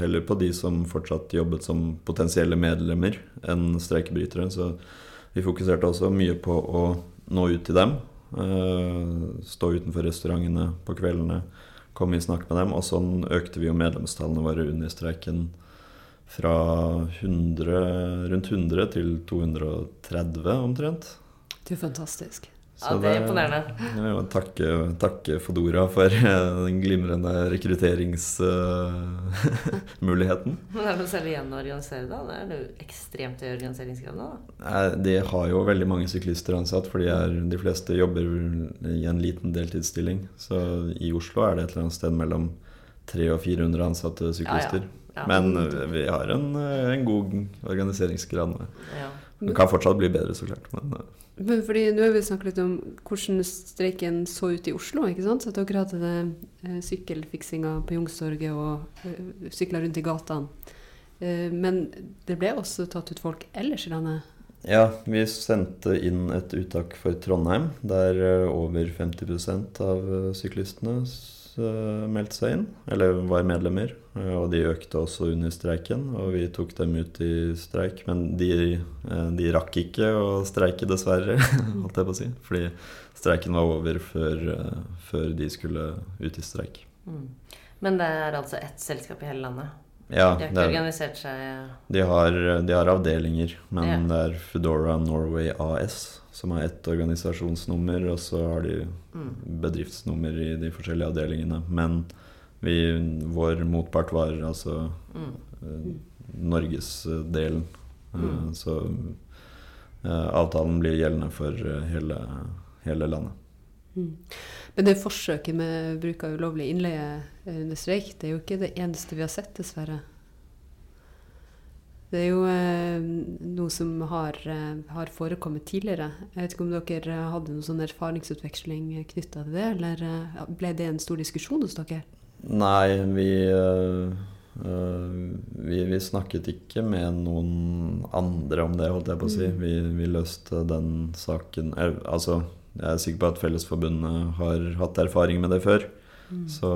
Speaker 3: heller på de som fortsatt jobbet som potensielle medlemmer, enn streikebrytere. Så vi fokuserte også mye på å nå ut til dem. Eh, stå utenfor restaurantene på kveldene, komme i snakk med dem. Og sånn økte vi jo medlemstallene våre under streiken fra 100, rundt 100 til 230 omtrent.
Speaker 1: Det er fantastisk.
Speaker 2: Så ja, det er imponerende.
Speaker 3: Jeg vil takke, takke Fodora for den glimrende rekrutteringsmuligheten. Uh,
Speaker 2: Men er det særlig igjen å organisere, da? Det er jo ekstremt høy organiseringsgrad da?
Speaker 3: De har jo veldig mange syklister ansatt, for er, de fleste jobber i en liten deltidsstilling. Så i Oslo er det et eller annet sted mellom 300 og 400 ansatte syklister. Ja, ja. Ja. Men vi har en, en god organiseringsgrad. Ja. Det kan fortsatt bli bedre, så klart. Men, uh,
Speaker 1: men fordi Nå har vi snakket litt om hvordan streiken så ut i Oslo. ikke sant? Så at dere hadde det, eh, sykkelfiksinga på Youngstorget og uh, sykla rundt i gatene. Eh, men det ble også tatt ut folk ellers i landet?
Speaker 3: Ja, vi sendte inn et uttak for Trondheim, der over 50% av syklistene Eh, meldte seg inn, eller var medlemmer. Eh, og de økte også under streiken, og vi tok dem ut i streik. Men de, eh, de rakk ikke å streike, dessverre, holdt jeg på å si. Fordi streiken var over før, før de skulle ut i streik. Mm.
Speaker 2: Men det er altså ett selskap i hele landet?
Speaker 3: Ja,
Speaker 2: de har ikke organisert seg
Speaker 3: de har, de har, avdelinger, men ja. det er Foodora Norway AS som har ett organisasjonsnummer, og så har de mm. bedriftsnummer i de forskjellige avdelingene. Men vi, vår motpart var altså mm. uh, norgesdelen. Uh, mm. Så uh, avtalen blir gjeldende for hele, hele landet.
Speaker 1: Mm. Men det forsøket med bruk av ulovlig innleie under streik, det er jo ikke det eneste vi har sett, dessverre. Det er jo eh, noe som har, eh, har, forekommet tidligere. Jeg vet ikke om dere hadde noen sånn erfaringsutveksling knytta til det, eller eh, ble det en stor diskusjon hos dere?
Speaker 3: Nei, vi, uh, vi, vi, snakket ikke med noen andre om det, holdt jeg på å si. Mm. Vi, vi, løste den saken Altså, jeg er sikker på at Fellesforbundet har hatt erfaring med det før. Mm. Så,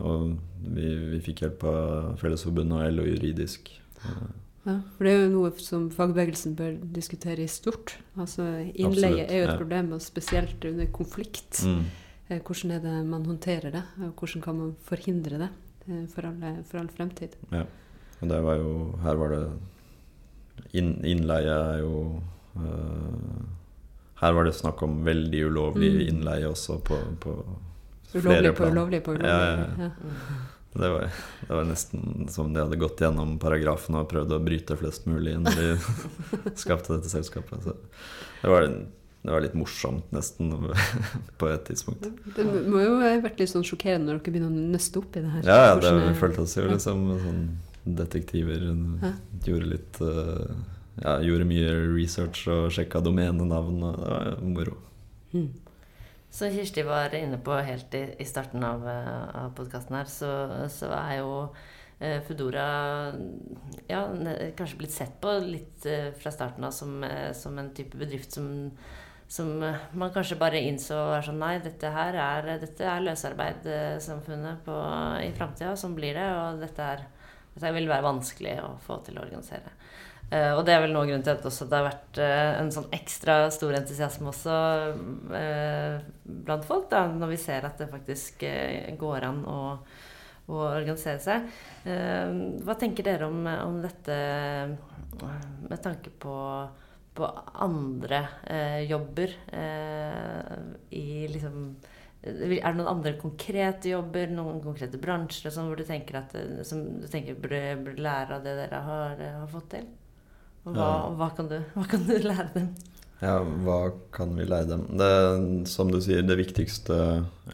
Speaker 3: og vi, vi fikk hjelp av Fellesforbundet og LO juridisk.
Speaker 1: Ja, for det er jo noe som fagbevegelsen bør diskutere i stort. Altså Innleie Absolutt, er jo et ja. problem, og spesielt under konflikt. Mm. Eh, hvordan er det man håndterer det, og hvordan kan man forhindre det eh, for, alle, for all fremtid?
Speaker 3: Ja, og det var jo Her var det inn, Innleie er jo uh, Her var det snakk om veldig ulovlig mm. innleie også på, på flere
Speaker 1: ulovlig på ulovlig på ulovlig. Ja, ja.
Speaker 3: ja. Det var, det var, nesten som de hadde gått gjennom paragrafen og prøvd å bryte flest mulig når de skapte dette selskapet. Så det var det var litt morsomt, nesten, på et tidspunkt.
Speaker 1: Det må jo ha vært litt sånn sjokkerende når dere begynner å nøste opp i det her.
Speaker 3: Ja, ja det, vi følte oss jo liksom sånn detektiver. Gjorde litt eh, Ja, gjorde mye research og sjekka domenenavn, og det var moro.
Speaker 1: Mm.
Speaker 2: Som Kirsti var inne på helt i, i starten av, eh, av podkasten her, så, så er jo eh, Foodora ja, kanskje blitt sett på litt eh, fra starten av som, eh, som en type bedrift som, som eh, man kanskje bare innså er sånn Nei, dette her er, dette er løsarbeidssamfunnet på, i framtida. Sånn blir det. Og dette, er, dette vil være vanskelig å få til å organisere. Uh, og det er vel noe av grunnen til at det har vært uh, en sånn ekstra stor entusiasme også uh, blant folk, da, når vi ser at det faktisk går an å, å organisere seg. Hva tenker dere om, om dette med tanke på, på andre jobber i liksom er det noen andre konkrete jobber, noen konkrete bransjer sånn, hvor du tenker at eh, som du tenker burde, burde lære av det dere har, eh, har fått til? Og hva,
Speaker 3: Ja.
Speaker 2: hva, kan du, hva kan du lære dem?
Speaker 3: Ja, hva kan vi lære dem? Det, som du sier, det viktigste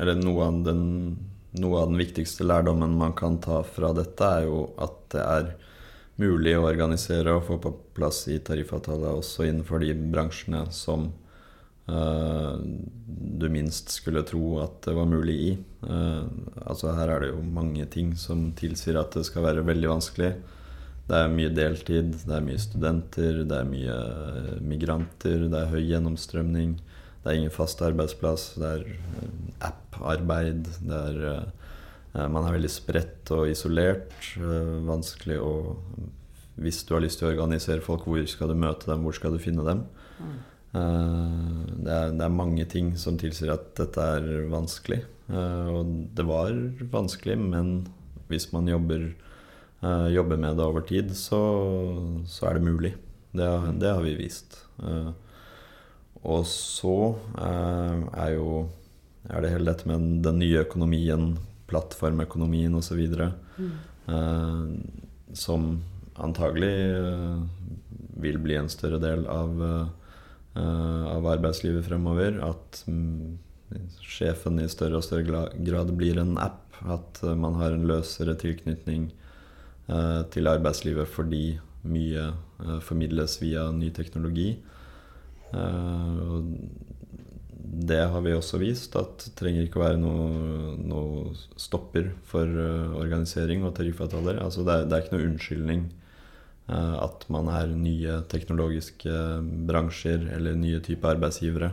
Speaker 3: Eller noe av, den, noe av den viktigste lærdommen man kan ta fra dette, er jo at det er mulig å organisere og få på plass i tariffavtale også innenfor de bransjene som du minst skulle tro at det var mulig i. Eh, altså Her er det jo mange ting som tilsier at det skal være veldig vanskelig. Det er mye deltid, det er mye studenter, det er mye eh, migranter, det er høy gjennomstrømning. Det er ingen fast arbeidsplass, det er eh, app-arbeid. Det er eh, Man er veldig spredt og isolert. eh, Vanskelig å Hvis du har lyst til å organisere folk, hvor skal du møte dem, hvor skal du finne dem? Eh, Det er, det er mange ting som tilsier at dette er vanskelig. Eh, Og det var vanskelig, men hvis man jobber eh, jobber med det over tid, så, så er det mulig. Det, det har vi vist. Eh, og så eh, er jo er det hele dette med den, nye økonomien, plattformøkonomien osv.,
Speaker 1: Mm.
Speaker 3: eh, som antagelig eh, vil bli en større del av, eh, av arbeidslivet fremover. At mm, sjefen i større og større grad blir en app. At eh, man har en løsere tilknytning eh, til arbeidslivet fordi mye eh, formidles via ny teknologi. Eh, og det har vi også vist, at det trenger ikke å være noe, noe stopper for eh, organisering og tariffavtaler. Altså det, det er ikke noe unnskyldning eh, at man er nye teknologiske bransjer eller nye typer arbeidsgivere.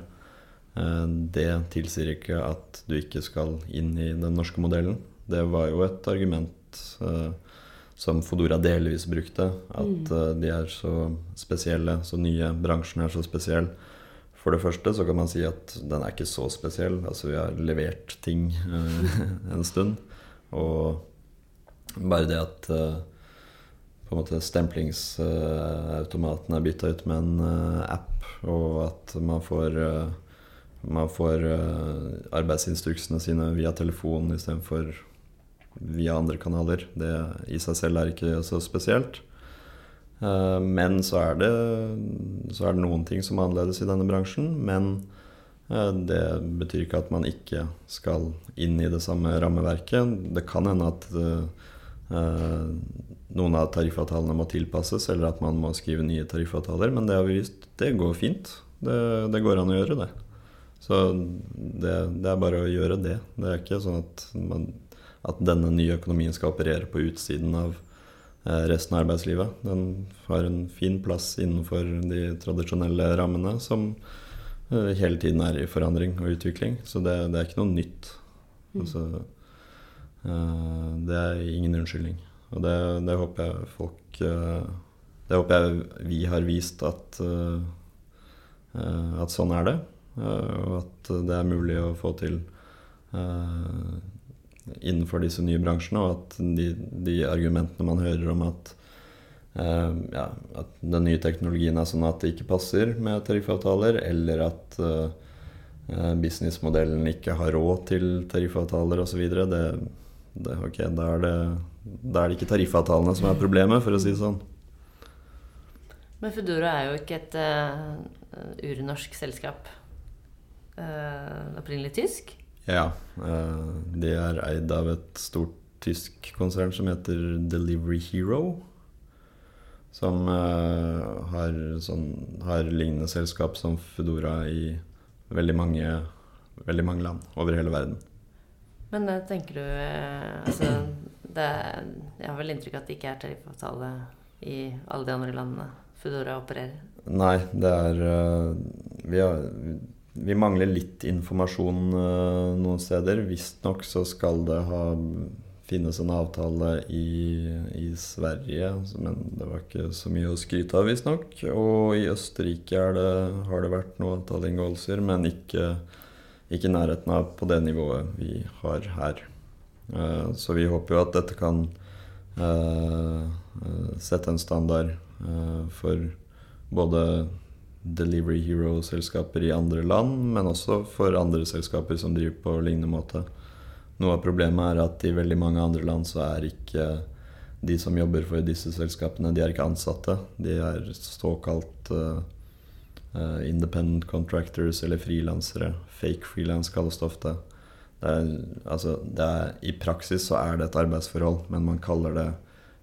Speaker 3: Eh, det tilsier ikke at du ikke skal inn i den norske modellen. Det var jo et argument eh, som Fodora delvis brukte. At eh, de er så spesielle, så nye bransjen er så spesiell. For det første så kan man si at den er ikke så spesiell. Altså vi har levert ting eh, en stund. Og bare det at eh, på en måte stemplingsautomaten er bytta ut med en eh, app, og at man får eh, man får eh, arbeidsinstruksene sine via telefon istedenfor via andre kanaler. Det i seg selv er ikke så spesielt. Men så er, det, så er det noen ting som er annerledes i denne bransjen. Men det betyr ikke at man ikke skal inn i det samme rammeverket. Det kan hende at noen av tariffavtalene må tilpasses, eller at man må skrive nye tariffavtaler. Men det har vi vist, det går fint. Det, det går an å gjøre det. Så det, det er bare å gjøre det. Det er ikke sånn at, man, at denne nye økonomien skal operere på utsiden av eh, resten av arbeidslivet. Den har en fin plass innenfor de tradisjonelle rammene som eh, hele tiden er i forandring og utvikling. Så det, det er ikke noe nytt. Altså, eh, det er ingen unnskyldning. Og det, det håper jeg folk eh, Det håper jeg vi har vist at, eh, eh, at sånn er det. Og at det er mulig å få til innenfor disse nye bransjene, og at de, de argumentene man hører om at, ja, at den nye teknologien er sånn at det ikke passer med tariffavtaler, eller at businessmodellen ikke har råd til tariffavtaler osv., det, det, ok, da er det, da er det ikke tariffavtalene som er problemet, for å si det sånn.
Speaker 2: Men Foodora er jo ikke et uh, urnorsk selskap. Uh, opprinnelig tysk.
Speaker 3: Ja. Uh, de er eid av et stort tysk konsern som heter Delivery Hero. Som uh, har, sånn, har lignende selskap som Foodora i veldig mange, veldig mange land over hele verden.
Speaker 2: Men det tenker du eh, Altså, det, jeg har vel inntrykk av at det ikke er tariffavtale i alle de andre landene Foodora opererer.
Speaker 3: Nei, det er eh, vi, har, vi mangler litt informasjon eh, noen steder. Visstnok så skal det ha finnes en avtale i, i Sverige, men det var ikke så mye å skryte av, visstnok. Og i Østerrike er det, har det vært noen avtaleinngåelser, men ikke, ikke i nærheten av på det nivået vi har her. Eh, så vi håper jo at dette kan eh, eh, sette en standard for både Delivery Hero-selskaper i andre land, men også for andre selskaper som driver på lignende måte. Noe av problemet er at i veldig mange andre land så er ikke de som jobber for disse selskapene, de er ikke ansatte. De er såkalt uh, independent contractors eller frilansere. Fake freelance kalles det ofte. Det er, altså, det er, I praksis så er det et arbeidsforhold, men man kaller det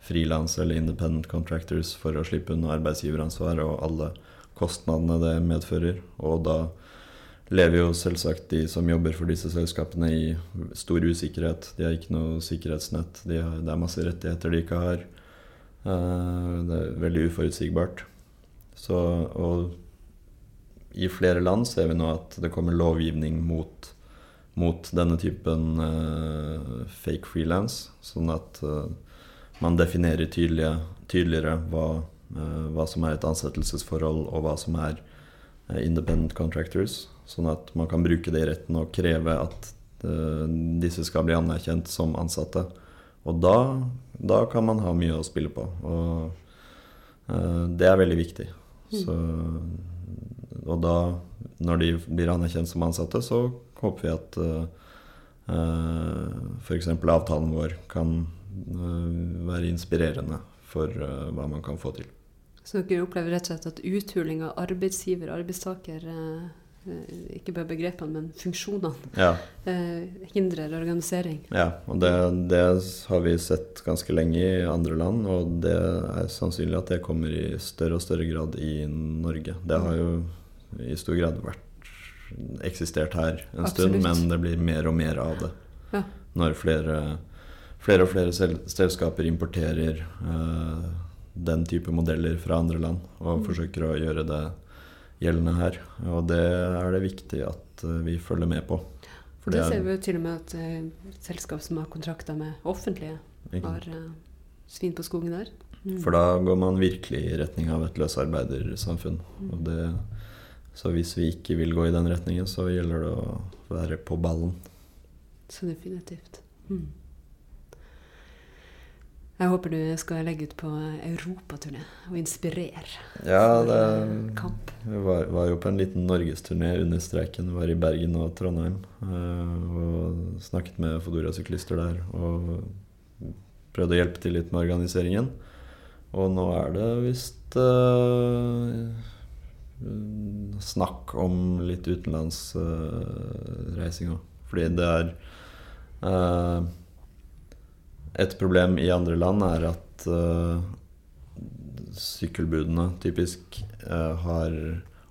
Speaker 3: frilans eller independent contractors for å slippe unna arbeidsgiveransvar og alle kostnadene det medfører. Og da lever jo selvsagt de som jobber for disse selskapene i stor usikkerhet. De har ikke noe sikkerhetsnett. De har, det er masse rettigheter de ikke har. Uh, det er veldig uforutsigbart. Så, og i flere land ser vi nå at det kommer lovgivning mot, mot denne typen uh, fake frilans, sånn at uh, man definerer tydelige, tydeligere hva, hva som er et ansettelsesforhold, og hva som er independent contractors. Sånn at man kan bruke det i retten og kreve at uh, disse skal bli anerkjent som ansatte. Og da, da, kan man ha mye å spille på. Og uh, det er veldig viktig. Så, og da, når de blir anerkjent som ansatte, så håper vi at uh, uh, f.eks. avtalen vår kan være inspirerende for hva man kan få til.
Speaker 1: Så dere opplever rett og slett at uthuling av arbeidsgiver og arbeidstaker Eh, ikke bare begrepene, men funksjonene.
Speaker 3: Ja.
Speaker 1: Eh, hindrer organisering.
Speaker 3: Ja, og det, det, har vi sett ganske lenge i andre land, og det er sannsynlig at det kommer i større og større grad i Norge. Det har jo i stor grad vært eksistert her en Absolutt. stund, men det blir mer og mer av det. Ja. Når flere, flere, og flere selskaper importerer uh, den type modeller fra andre land og mm. forsøker å gjøre det gjeldende her. Og det er det viktig at eh, vi følger med på.
Speaker 1: For det, ser vi jo til og med at uh, selskap som har kontrakter med offentlige, har uh, svin på skogen der.
Speaker 3: Mm. For da går man virkelig i retning av et løsarbeidersamfunn. Mm. Det, så hvis vi ikke vil gå i den retningen, så gjelder det å være på ballen.
Speaker 1: Så definitivt. Mm. Jeg håper du skal legge ut på europaturné og inspirere
Speaker 3: ja, det, kamp. Vi var, var, jo på en liten norgesturné under streiken. Var i Bergen og Trondheim uh, og snakket med Fodora-syklister der. Og prøvde å hjelpe til litt med organiseringen. Og nå er det visst uh, snakk om litt utenlandsreising uh, òg. Fordi det er et problem i andre land er at uh, sykkelbudene typisk uh, har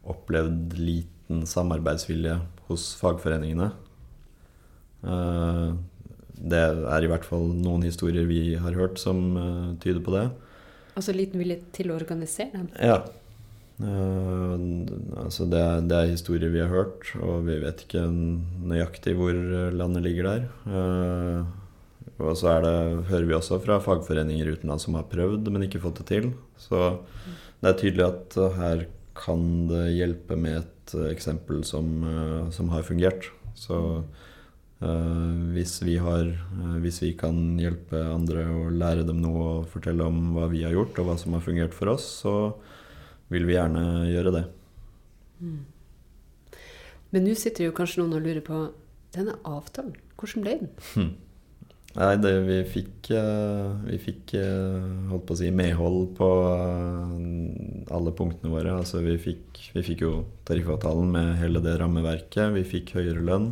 Speaker 3: opplevd liten samarbeidsvilje hos fagforeningene. Det er i hvert fall noen historier vi har hørt som tyder på det.
Speaker 1: Altså liten vilje til å organisere dem?
Speaker 3: Ja. Altså det er, det, er, historier vi har hørt, og vi vet ikke nøyaktig hvor landet ligger der. Og så det, hører vi også fra fagforeninger utenlands som har prøvd, men ikke fått det til. Så det er tydelig at her kan det hjelpe med et eksempel som, som har fungert. Så hvis, vi har, hvis vi kan hjelpe andre og lære dem noe og fortelle om hva vi har gjort og hva som har fungert for oss, så vil vi gjerne gjøre det. Mm.
Speaker 1: Men nå sitter jo kanskje noen og lurer på denne avtalen. Hvordan ble den? Hm.
Speaker 3: Nei, det, vi fikk, uh, vi fikk uh, holdt på å si medhold på uh, alle punktene våre. Altså vi fikk, vi fikk jo tariffavtalen med hele det rammeverket. Vi fikk høyere lønn.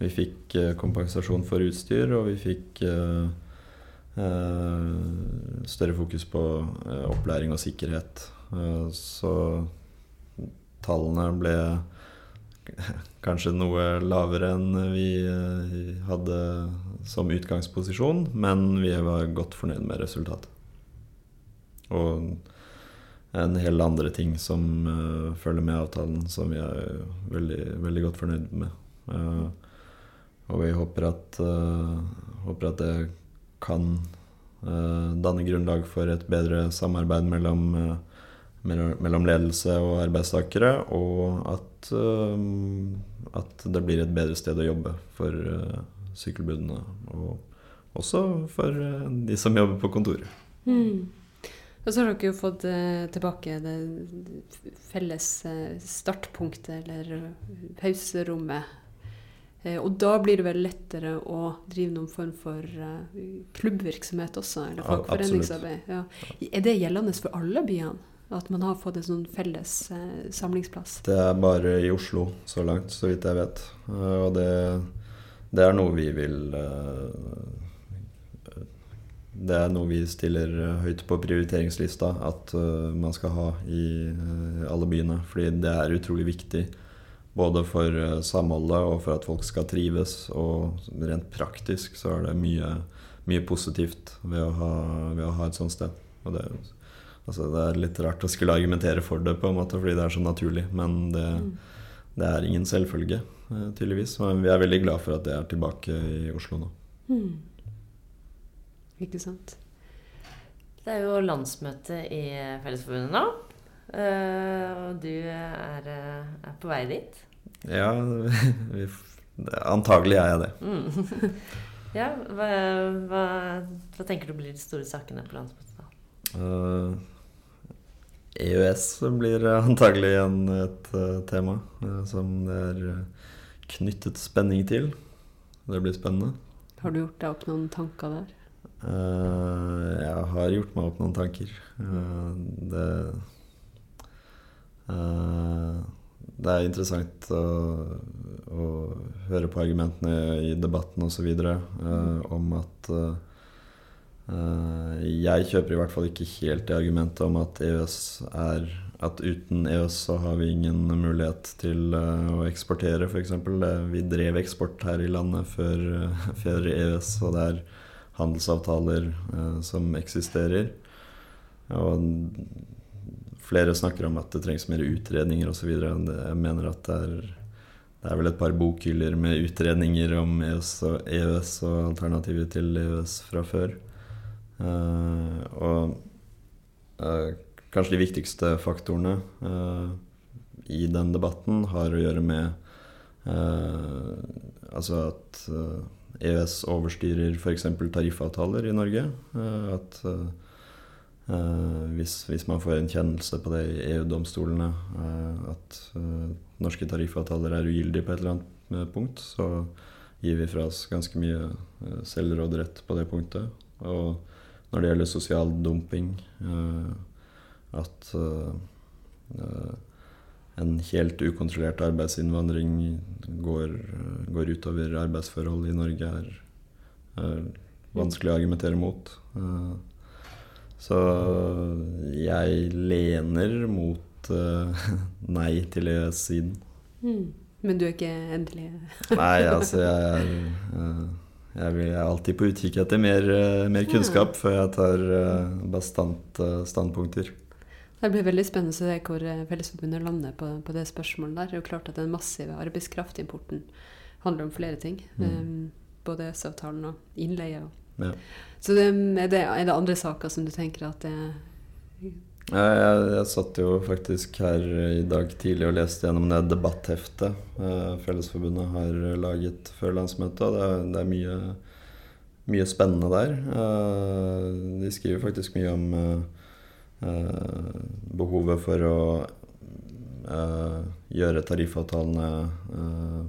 Speaker 3: Vi fikk eh, kompensasjon for utstyr, og vi fikk uh, uh, større fokus på uh, opplæring og sikkerhet. Eh, så tallene ble kanskje noe lavere enn vi eh, hadde som utgangsposisjon, men vi var godt fornøyd med resultatet. Og en hel andre ting som uh, følger med avtalen, som vi er veldig, veldig godt fornøyd med. Uh, og vi håper at, uh, håper at det kan danne grunnlag for et bedre samarbeid mellom, mellom ledelse og arbeidstakere, og at, at, det blir et bedre sted å jobbe for sykkelbudene. Og også for de som jobber på kontoret. Mm.
Speaker 1: Og så har dere jo fått eh, tilbake det felles eh, startpunktet, eller eh, pauserommet. Eh, og da blir det vel lettere å drive noen form for klubbvirksomhet også, eller fagforeningsarbeid. Ja. Er det gjeldende for alle byene? At man har fått en sånn felles eh, samlingsplass?
Speaker 3: Det er bare i Oslo så langt, så vidt jeg vet. Uh, og det, det, er noe vi vil det er noe vi stiller eh, høyt på prioriteringslista at uh, man skal ha i uh, alle byene. Fordi det er utrolig viktig. Både for uh, samholdet og for at folk skal trives. Og rent praktisk så er det mye, mye positivt ved å, ha, ved å, ha, et sånt sted. Og det, altså, det, er litt rart å skulle argumentere for det på en måte fordi det er så naturlig. Men det, mm. det er ingen selvfølge, tydeligvis. Men vi er veldig glad for at det er tilbake i Oslo nå. Mm.
Speaker 1: Ikke sant?
Speaker 2: Det er jo landsmøte i Fellesforbundet nå. Uh, og du er, eh, er, på vei dit?
Speaker 3: Ja, vi, antagelig er jeg det.
Speaker 2: Mm. ja, hva, hva, hva, tenker du blir de store sakene på landsmøtet da? Uh,
Speaker 3: eh, EØS blir antagelig igjen et uh, tema uh, som det er knyttet spenning til. Det blir spennende.
Speaker 1: Har du gjort deg opp noen tanker der?
Speaker 3: Jeg har gjort meg opp noen tanker. Det Det er interessant å, å, høre på argumentene i debatten osv. Uh, om at Jeg kjøper i hvert fall ikke helt det argumentet om at EØS er at uten EØS så har vi ingen mulighet til å eksportere, f.eks. Vi drev eksport her i landet før, før EØS, og det er handelsavtaler eh, som eksisterer. Og flere snakker om at det trengs mer utredninger osv. Jeg mener at det er, det er vel et par bokhyller med utredninger om EØS og, EØS og alternativer til EØS fra før. Uh, og uh, kanskje de viktigste faktorene uh, i den debatten har å gjøre med altså at EØS overstyrer f.eks. tariffavtaler i Norge. Eh, at uh, hvis, hvis, man får en kjennelse på det i EU-domstolene, uh, at uh, norske tariffavtaler er ugyldige på et eller annet punkt, så gir vi fra oss ganske mye selvråderett på det punktet. Og når det gjelder sosial dumping, at en helt ukontrollert arbeidsinnvandring går, går utover arbeidsforhold i Norge, er, vanskelig å argumentere mot. Eh, så jeg lener mot nei til EØS-siden.
Speaker 1: Mm. Men du er ikke endelig
Speaker 3: Nei, altså jeg er, jeg, er alltid på utkikk etter mer, uh, mer kunnskap før jeg tar bastant standpunkter.
Speaker 1: Det blir veldig spennende å se hvor eh, Fellesforbundet lander på, på, det spørsmålet der. Det er jo klart at Den massive arbeidskraftimporten handler om flere ting. Mm. Både EØS-avtalen og innleie. Og. Ja. Så det, er, det, er, det, andre saker som du tenker at det
Speaker 3: ja, jeg, jeg, satt jo faktisk her i dag tidlig og leste gjennom det debattheftet eh, Fellesforbundet har laget før landsmøtet. Det det er mye, mye, spennende der. Eh, de skriver faktisk mye om eh, Eh, behovet for å eh, gjøre tariffavtalene eh,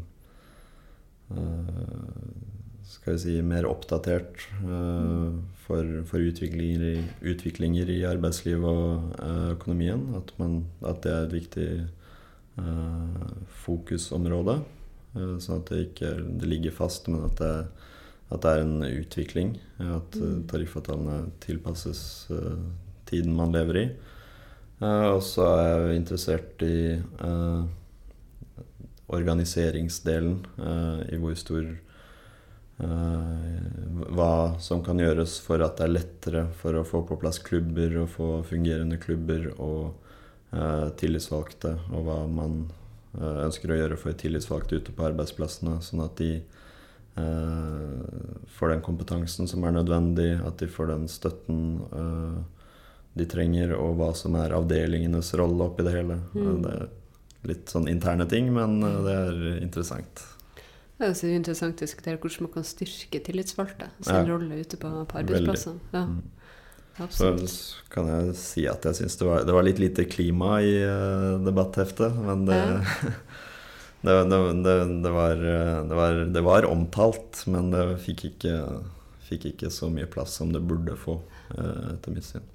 Speaker 3: skal vi si, mer oppdatert uh, for, for utviklinger, i, utviklinger i arbeidslivet og uh, økonomien. At, man, at det er et viktig uh, fokusområde. Sånn at det ikke det ligger fast, men at det, at det er en utvikling. At eh, tariffavtalene tilpasses tiden man lever i. Og så er jeg interessert i organiseringsdelen, i hvor stor Hva som kan gjøres for at det er lettere for å få på plass klubber og få fungerende klubber og eh, tillitsvalgte, og hva man eh, ønsker å gjøre for tillitsvalgte ute på arbeidsplassene, sånn at de eh, får den kompetansen som er nødvendig, at de får den støtten eh, de trenger, og hva som er avdelingenes rolle oppi det hele.
Speaker 1: Mm.
Speaker 3: Det er litt sånn interne ting, men eh, det er interessant.
Speaker 1: Det er interessant å diskutere hvordan man kan styrke tillitsvalgte sin
Speaker 3: Ja.
Speaker 1: rolle ute på, på
Speaker 3: arbeidsplassene.
Speaker 1: arbeidsplassen. Ja,
Speaker 3: Mm. Så kan jeg si at jeg syns det, det var litt lite klima i uh, debattheftet, men det, det, det, var, det, var, det var omtalt, men det fikk ikke, fikk ikke så mye plass som det burde få, uh, etter mitt syn.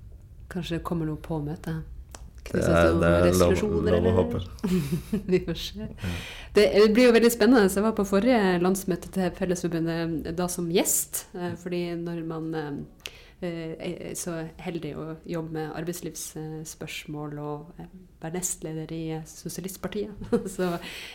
Speaker 1: Kanskje det kommer noe på møtet?
Speaker 3: Det er, det er lov, lov å håpe.
Speaker 1: Vi får se. Det blir jo veldig spennende. Jeg var på forrige landsmøte til Fellesforbundet da som gjest. eh, Fordi når man eh, er så heldig å jobbe med arbeidslivsspørsmål og eh, være nestleder i eh, Sosialistpartiet, så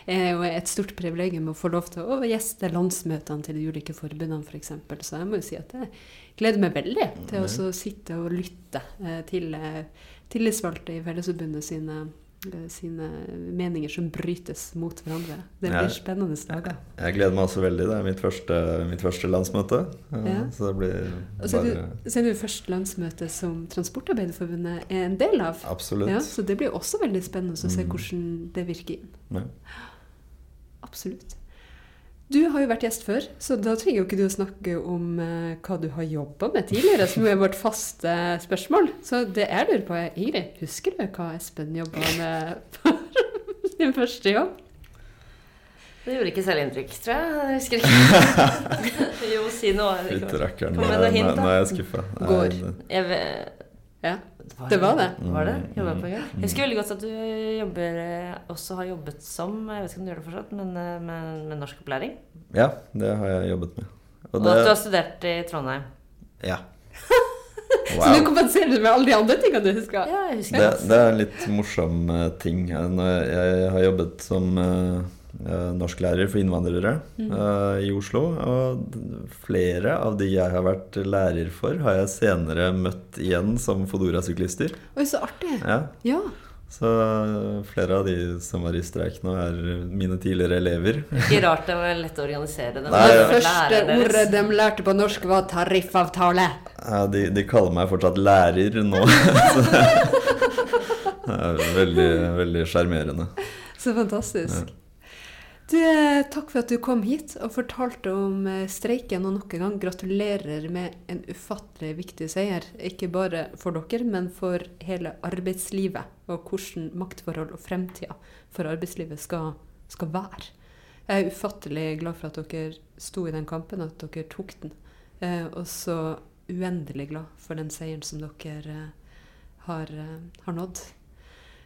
Speaker 1: er jo et stort privilegium å få lov til å gjeste landsmøtene til de ulike forbundene f.eks. Så jeg må jo si at jeg gleder meg veldig til å sitte og lytte eh, til eh, tillitsvalgte i Fellesforbundet sine, eh, sine meninger som brytes mot hverandre. Det
Speaker 3: blir
Speaker 1: blir spennende dager.
Speaker 3: Jeg gleder meg også veldig. Det er mitt første, mitt første landsmøte. eh,
Speaker 1: Ja.
Speaker 3: Så det blir
Speaker 1: Og så er
Speaker 3: bare
Speaker 1: det så er det første landsmøte som Transportarbeiderforbundet er en del av.
Speaker 3: Absolutt.
Speaker 1: Ja, så det blir også veldig spennende å se
Speaker 3: Mm.
Speaker 1: hvordan det virker inn.
Speaker 3: Ja.
Speaker 1: Absolutt. Du har jo vært gjest før, så da trenger jo ikke du å snakke om eh, hva du har jobba med tidligere, som er vårt faste spørsmål. Så det jeg lurer på er, Ingrid, husker du hva Espen jobba med for sin første jobb?
Speaker 2: Det gjorde ikke særlig inntrykk, tror jeg. Jeg husker ikke. jo, si noe.
Speaker 3: Fytti rakkeren,
Speaker 2: Kom
Speaker 3: nå
Speaker 2: med
Speaker 3: er- jeg skuffa.
Speaker 1: Går.
Speaker 2: Jeg vet-
Speaker 1: Det var det.
Speaker 2: Var det?
Speaker 3: Mm,
Speaker 2: Jobba på
Speaker 3: mm,
Speaker 2: gang. Jeg husker veldig godt at du jobber, eh, også har jobbet som Jeg vet ikke om du gjør det fortsatt, men eh, med, med norskopplæring.
Speaker 3: Ja, det har jeg jobbet med.
Speaker 2: Og at du har studert i Trondheim.
Speaker 3: Ja.
Speaker 1: Så
Speaker 3: du
Speaker 1: kompenserer med alle de andre tingene du husker?
Speaker 2: Ja, jeg husker
Speaker 3: Det,
Speaker 2: det.
Speaker 3: er en litt morsom eh, ting. Jeg, jeg har jobbet som norsklærer for innvandrere
Speaker 1: Mm.
Speaker 3: eh, i Oslo. Og flere av de jeg har vært lærer for, har jeg senere møtt igjen som Fodora-syklister.
Speaker 1: Oi, så artig.
Speaker 3: Ja,
Speaker 1: Ja.
Speaker 3: så eh, flere av de som var i streik nå, er mine tidligere elever.
Speaker 2: Ikke rart det var lett å organisere det.
Speaker 3: Nei,
Speaker 1: det første ordet de lærte på norsk, var tariffavtale.
Speaker 3: Ja, de, de kaller meg fortsatt lærer nå. Så det er veldig, sjarmerende.
Speaker 1: Så fantastisk. Du, eh, takk for at du kom hit og fortalte om eh, streiken. Og nok en gang gratulerer med en ufattelig viktig seier. Ikke bare for dere, men for hele arbeidslivet. Og hvordan maktforhold og fremtida for arbeidslivet skal, skal være. Jeg er ufattelig glad for at dere sto i den kampen, og at dere tok den. Eh, og så uendelig glad for den seieren som dere har, har nådd.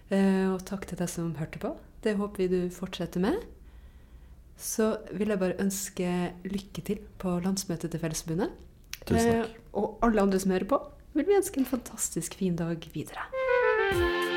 Speaker 1: Og takk til deg som hørte på. Det håper vi du fortsetter med. Så vil jeg bare ønske lykke til på landsmøtet til Fellesforbundet.
Speaker 3: Tusen takk.
Speaker 1: Eh, og alle andre som hører på, vil vi ønske en fantastisk fin dag videre.